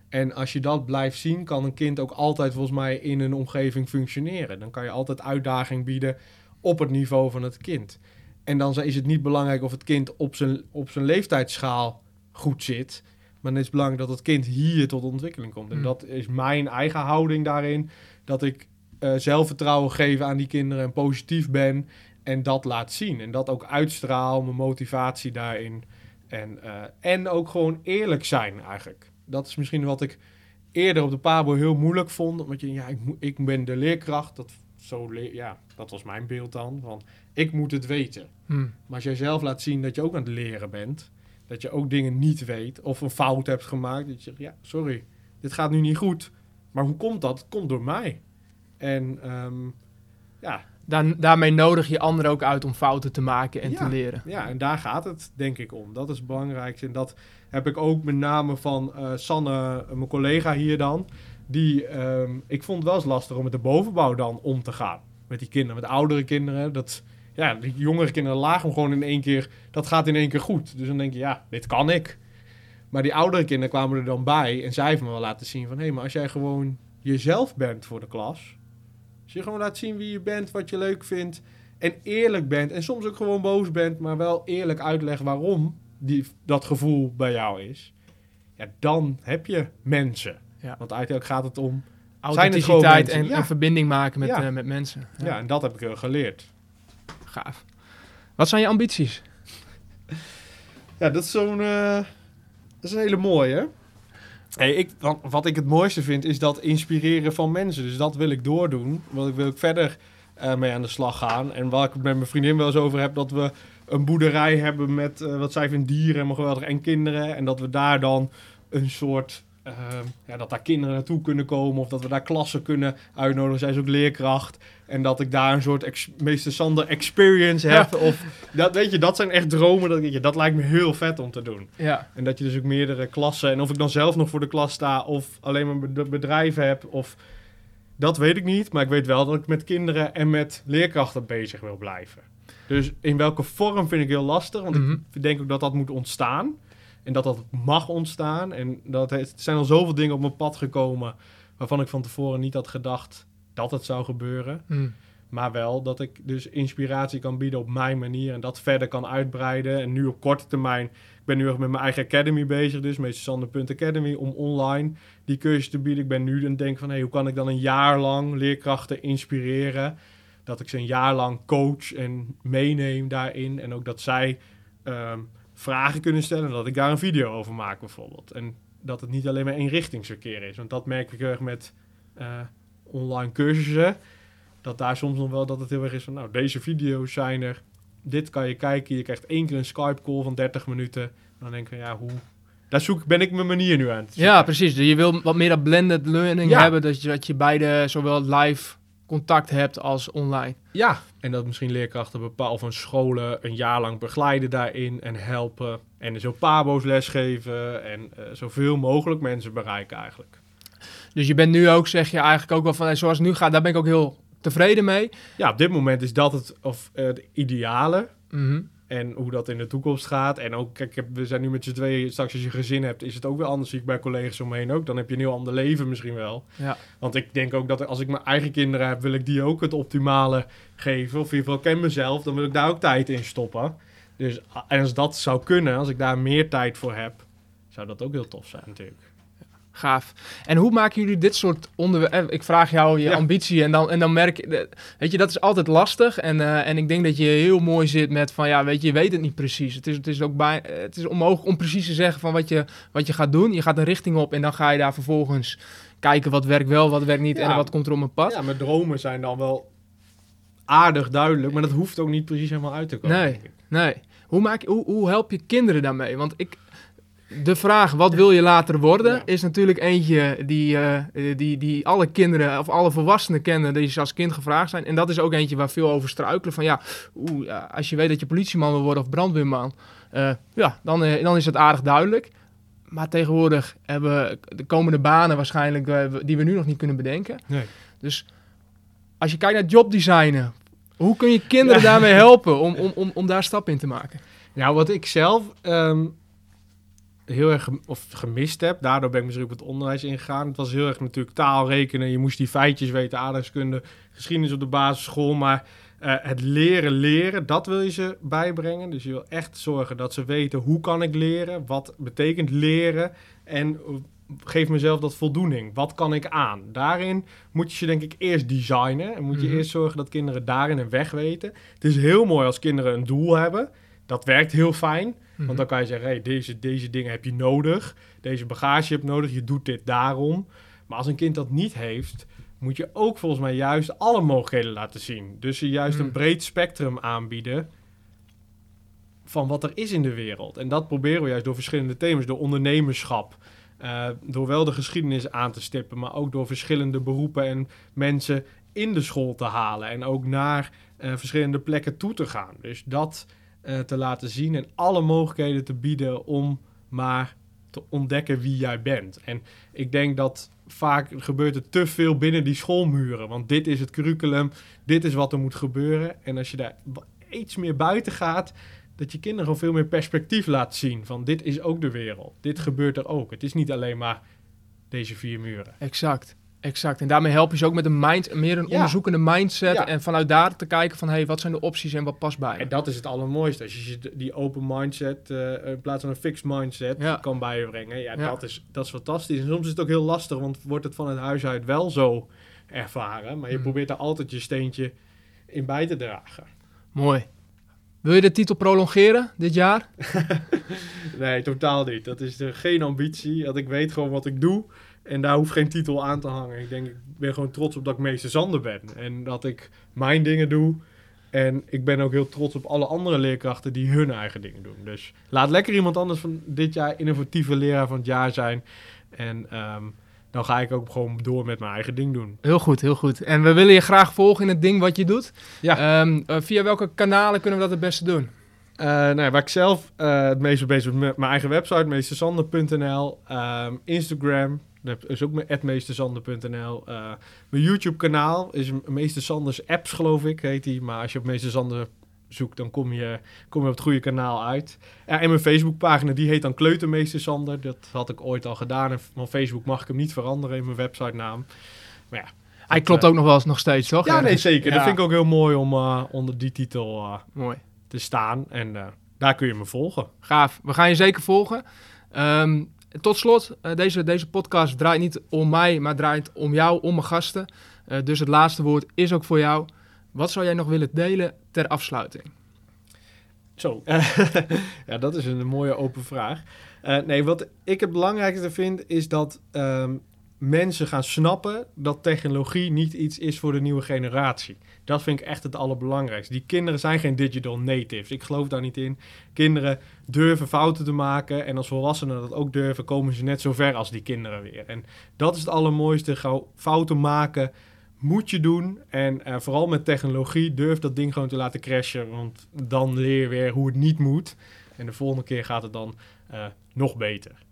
Speaker 2: En als je dat blijft zien, kan een kind ook altijd volgens mij in een omgeving functioneren. Dan kan je altijd uitdaging bieden op het niveau van het kind. En dan is het niet belangrijk of het kind op zijn, op zijn leeftijdsschaal goed zit. Maar dan is het belangrijk dat het kind hier tot ontwikkeling komt. En hmm. dat is mijn eigen houding daarin. Dat ik uh, zelfvertrouwen geef aan die kinderen en positief ben. En dat laat zien. En dat ook uitstraal, mijn motivatie daarin. En, uh, en ook gewoon eerlijk zijn eigenlijk. Dat is misschien wat ik eerder op de Pabo heel moeilijk vond. Want je, ja, ik, ik ben de leerkracht. Dat, zo ja, dat was mijn beeld dan. Van, ik moet het weten. Hmm. Maar als jij zelf laat zien dat je ook aan het leren bent. Dat je ook dingen niet weet. Of een fout hebt gemaakt. Dat je zegt, ja, sorry. Dit gaat nu niet goed. Maar hoe komt dat? Het komt door mij. En um, ja,
Speaker 1: daarmee nodig je anderen ook uit om fouten te maken en te leren.
Speaker 2: Ja, en daar gaat het denk ik om. Dat is het belangrijkste. En dat heb ik ook met name van uh, Sanne, mijn collega hier dan. Die, um, ik vond het wel eens lastig om met de bovenbouw dan om te gaan. Met die kinderen, met de oudere kinderen. Dat, ja, die jongere kinderen lagen hem gewoon in één keer. Dat gaat in één keer goed. Dus dan denk je, ja, dit kan ik. Maar die oudere kinderen kwamen er dan bij. En zij heeft me wel laten zien van... Hé, hey, maar als jij gewoon jezelf bent voor de klas als je gewoon laat zien wie je bent, wat je leuk vindt. En eerlijk bent. En soms ook gewoon boos bent, maar wel eerlijk uitlegt waarom die, dat gevoel bij jou is. Ja, dan heb je mensen. Ja. Want uiteindelijk gaat het om
Speaker 1: authenticiteit en, ja. verbinding maken met, uh, met mensen.
Speaker 2: Ja. en dat heb ik uh, geleerd.
Speaker 1: Gaaf. Wat zijn je ambities?
Speaker 2: ja, dat is zo'n. Uh, dat is een hele mooie. Hey, ik, wat ik het mooiste vind is dat inspireren van mensen. Dus dat wil ik doordoen. Want ik wil ik verder uh, mee aan de slag gaan. En waar ik het met mijn vriendin wel eens over heb, dat we een boerderij hebben met uh, wat zij vindt dieren en geweldig en kinderen. En dat we daar dan een soort uh, ja, dat daar kinderen naartoe kunnen komen of dat we daar klassen kunnen uitnodigen. Zij is ook leerkracht. En dat ik daar een soort meester Sander experience heb. Of dat, weet je, dat zijn echt dromen. Dat, je, dat lijkt me heel vet om te doen. Ja. En dat je dus ook meerdere klassen. En of ik dan zelf nog voor de klas sta of alleen maar bedrijf heb. Of, dat weet ik niet. Maar ik weet wel dat ik met kinderen en met leerkrachten bezig wil blijven. Dus in welke vorm vind ik heel lastig. Want ik denk ook dat dat moet ontstaan. En dat dat mag ontstaan. En dat het, er zijn al zoveel dingen op mijn pad gekomen. waarvan ik van tevoren niet had gedacht dat het zou gebeuren. Hmm. Maar wel dat ik dus inspiratie kan bieden op mijn manier. En dat verder kan uitbreiden. En nu op korte termijn. Ik ben nu echt met mijn eigen academy bezig. Dus meestersander.academy. Om online die cursus te bieden. Ik ben nu aan het denken van hey, hoe kan ik dan een jaar lang leerkrachten inspireren. Dat ik ze een jaar lang coach en meeneem daarin. En ook dat zij um, vragen kunnen stellen. Dat ik daar een video over maak bijvoorbeeld. En dat het niet alleen maar eenrichtingsverkeer is. Want dat merk ik erg met uh, online cursussen. Dat daar soms nog wel dat het heel erg is van... Nou, deze video's zijn er. Dit kan je kijken. Je krijgt één keer een Skype call van 30 minuten. dan denk ik, ja, hoe daar zoek, ben ik mijn manier nu aan.
Speaker 1: Ja, precies. Je wil wat meer dat blended learning
Speaker 2: Ja.
Speaker 1: hebben, dat je, dat je beide zowel live contact hebt als online.
Speaker 2: Ja, en dat misschien leerkrachten of een scholen een jaar lang begeleiden daarin en helpen. En zo pabo's lesgeven en eh, zoveel mogelijk mensen bereiken eigenlijk.
Speaker 1: Dus je bent nu ook, zeg je eigenlijk ook wel van, hey, zoals het nu gaat, daar ben ik ook heel tevreden mee.
Speaker 2: Ja, op dit moment is dat het, of, eh, het ideale.
Speaker 1: Mhm.
Speaker 2: En hoe dat in de toekomst gaat. En ook, kijk, we zijn nu met z'n tweeën. Straks als je gezin hebt, is het ook weer anders. Zie ik bij collega's omheen ook. Dan heb je een heel ander leven misschien wel.
Speaker 1: Ja.
Speaker 2: Want ik denk ook dat als ik mijn eigen kinderen heb, wil ik die ook het optimale geven. Of in ieder geval ken mezelf, dan wil ik daar ook tijd in stoppen. Dus en als dat zou kunnen, als ik daar meer tijd voor heb, zou dat ook heel tof zijn natuurlijk.
Speaker 1: Gaaf. En hoe maken jullie dit soort onderwerpen? Ik vraag jou je
Speaker 2: Ja.
Speaker 1: ambitie en dan, en dan merk je... Weet je, dat is altijd lastig. En, eh, en ik denk dat je heel mooi zit met van... Ja, weet je, je weet het niet precies. Het is, het is ook bij, eh, het is onmogelijk om precies te zeggen van wat je, wat je gaat doen. Je gaat een richting op en dan ga je daar vervolgens kijken wat werkt wel, wat werkt niet
Speaker 2: Ja.
Speaker 1: en wat komt er op mijn pad.
Speaker 2: Ja, mijn dromen zijn dan wel aardig duidelijk, maar dat hoeft ook niet precies helemaal uit te komen.
Speaker 1: Nee. Nee. Hoe, maak je, hoe, hoe help je kinderen daarmee? Want ik, de vraag, wat wil je later worden,
Speaker 2: Ja.
Speaker 1: is natuurlijk eentje die, eh, die, die alle kinderen of alle volwassenen kennen, die ze als kind gevraagd zijn. En dat is ook eentje waar veel over struikelen. Van ja, oeh, als je weet dat je politieman wil worden of brandweerman, eh, ja, dan, eh, dan is het aardig duidelijk. Maar tegenwoordig hebben we de komende banen waarschijnlijk die we nu nog niet kunnen bedenken.
Speaker 2: Nee.
Speaker 1: Dus als je kijkt naar jobdesignen, hoe kun je kinderen
Speaker 2: Ja.
Speaker 1: daarmee helpen om, om, om, om daar stap in te maken?
Speaker 2: Nou, wat ik zelf ehm, heel erg of gemist heb, daardoor ben ik misschien op het onderwijs ingegaan. Het was heel erg natuurlijk taal rekenen, je moest die feitjes weten, aardrijkskunde, geschiedenis op de basisschool, maar eh, het leren leren, dat wil je ze bijbrengen. Dus je wil echt zorgen dat ze weten hoe kan ik leren, wat betekent leren en eh, geef mezelf dat voldoening. Wat kan ik aan? Daarin moet je ze denk ik eerst designen en moet je
Speaker 1: Mhm.
Speaker 2: eerst zorgen dat kinderen daarin een weg weten. Het is heel mooi als kinderen een doel hebben. Dat werkt heel fijn.
Speaker 1: Mhm.
Speaker 2: Want dan kan je zeggen, hey, deze, deze dingen heb je nodig. Deze bagage heb je nodig. Je doet dit daarom. Maar als een kind dat niet heeft, moet je ook volgens mij juist alle mogelijkheden laten zien. Dus je juist een breed spectrum aanbieden van wat er is in de wereld. En dat proberen we juist door verschillende thema's. Door ondernemerschap. eh, door wel de geschiedenis aan te stippen. Maar ook door verschillende beroepen en mensen in de school te halen. En ook naar eh, verschillende plekken toe te gaan. Dus dat eh, te laten zien en alle mogelijkheden te bieden om maar te ontdekken wie jij bent. En ik denk dat vaak gebeurt er te veel binnen die schoolmuren. Want dit is het curriculum, dit is wat er moet gebeuren. En als je daar iets meer buiten gaat, dat je kinderen gewoon veel meer perspectief laat zien. Van dit is ook de wereld, dit gebeurt er ook. Het is niet alleen maar deze vier muren.
Speaker 1: Exact, exact. En daarmee help je ze ook met een mind, meer een
Speaker 2: Ja.
Speaker 1: onderzoekende mindset.
Speaker 2: Ja.
Speaker 1: En vanuit daar te kijken van, hé, hey, wat zijn de opties en wat past bij me?
Speaker 2: En dat is het allermooiste. Als je die open mindset eh, in plaats van een fixed mindset
Speaker 1: Ja.
Speaker 2: kan bijbrengen. Ja. Dat, is, dat is fantastisch. En soms is het ook heel lastig, want wordt het van het huis uit wel zo ervaren. Maar je
Speaker 1: Hmm.
Speaker 2: probeert daar altijd je steentje in bij te dragen.
Speaker 1: Mooi. Wil je de titel prolongeren dit jaar?
Speaker 2: Nee, totaal niet. Dat is er geen ambitie. Dat ik weet gewoon wat ik doe. En daar hoeft geen titel aan te hangen. Ik denk, ik ben gewoon trots op dat ik meester Zander ben. En dat ik mijn dingen doe. En ik ben ook heel trots op alle andere leerkrachten die hun eigen dingen doen. Dus laat lekker iemand anders van dit jaar innovatieve leraar van het jaar zijn. En ehm, dan ga ik ook gewoon door met mijn eigen ding doen.
Speaker 1: Heel goed, heel goed. En we willen je graag volgen in het ding wat je doet.
Speaker 2: Ja.
Speaker 1: Ehm, eh, via welke kanalen kunnen we dat het beste doen?
Speaker 2: Eh, nou, ja, waar ik zelf eh, het meest mee bezig ben, met mijn eigen website, meestersander.nl. Ehm, Instagram, dat is ook mijn meestersander.nl. Eh, mijn YouTube-kanaal is Meester Sanders Apps, geloof ik, heet die. Maar als je op Meester Sander zoekt, dan kom je, kom je op het goede kanaal uit. Ja, en mijn Facebookpagina, die heet dan Kleutermeester Sander. Dat had ik ooit al gedaan. En van Facebook mag ik hem niet veranderen in mijn website-naam. Maar ja,
Speaker 1: Hij klopt ook nog wel eens nog steeds, toch?
Speaker 2: ja, nee, zeker.
Speaker 1: Ja.
Speaker 2: Dat vind ik ook heel mooi om eh, onder die titel eh,
Speaker 1: Mooi.
Speaker 2: te staan. En eh, daar kun je me volgen.
Speaker 1: Gaaf. We gaan je zeker volgen. Tot slot, eh, deze, deze podcast draait niet om mij, maar draait om jou, om mijn gasten. Eh, dus het laatste woord is ook voor jou. Wat zou jij nog willen delen ter afsluiting?
Speaker 2: Zo. ja, dat is een mooie open vraag. Eh, nee, wat ik het belangrijkste vind is dat ehm, mensen gaan snappen dat technologie niet iets is voor de nieuwe generatie. Dat vind ik echt het allerbelangrijkste. Die kinderen zijn geen digital natives. Ik geloof daar niet in. Kinderen durven fouten te maken. En als volwassenen dat ook durven, komen ze net zo ver als die kinderen weer. En dat is het allermooiste. Gauw fouten maken moet je doen. En uh, vooral met technologie, durf dat ding gewoon te laten crashen. Want dan leer je weer hoe het niet moet. En de volgende keer gaat het dan uh, nog beter.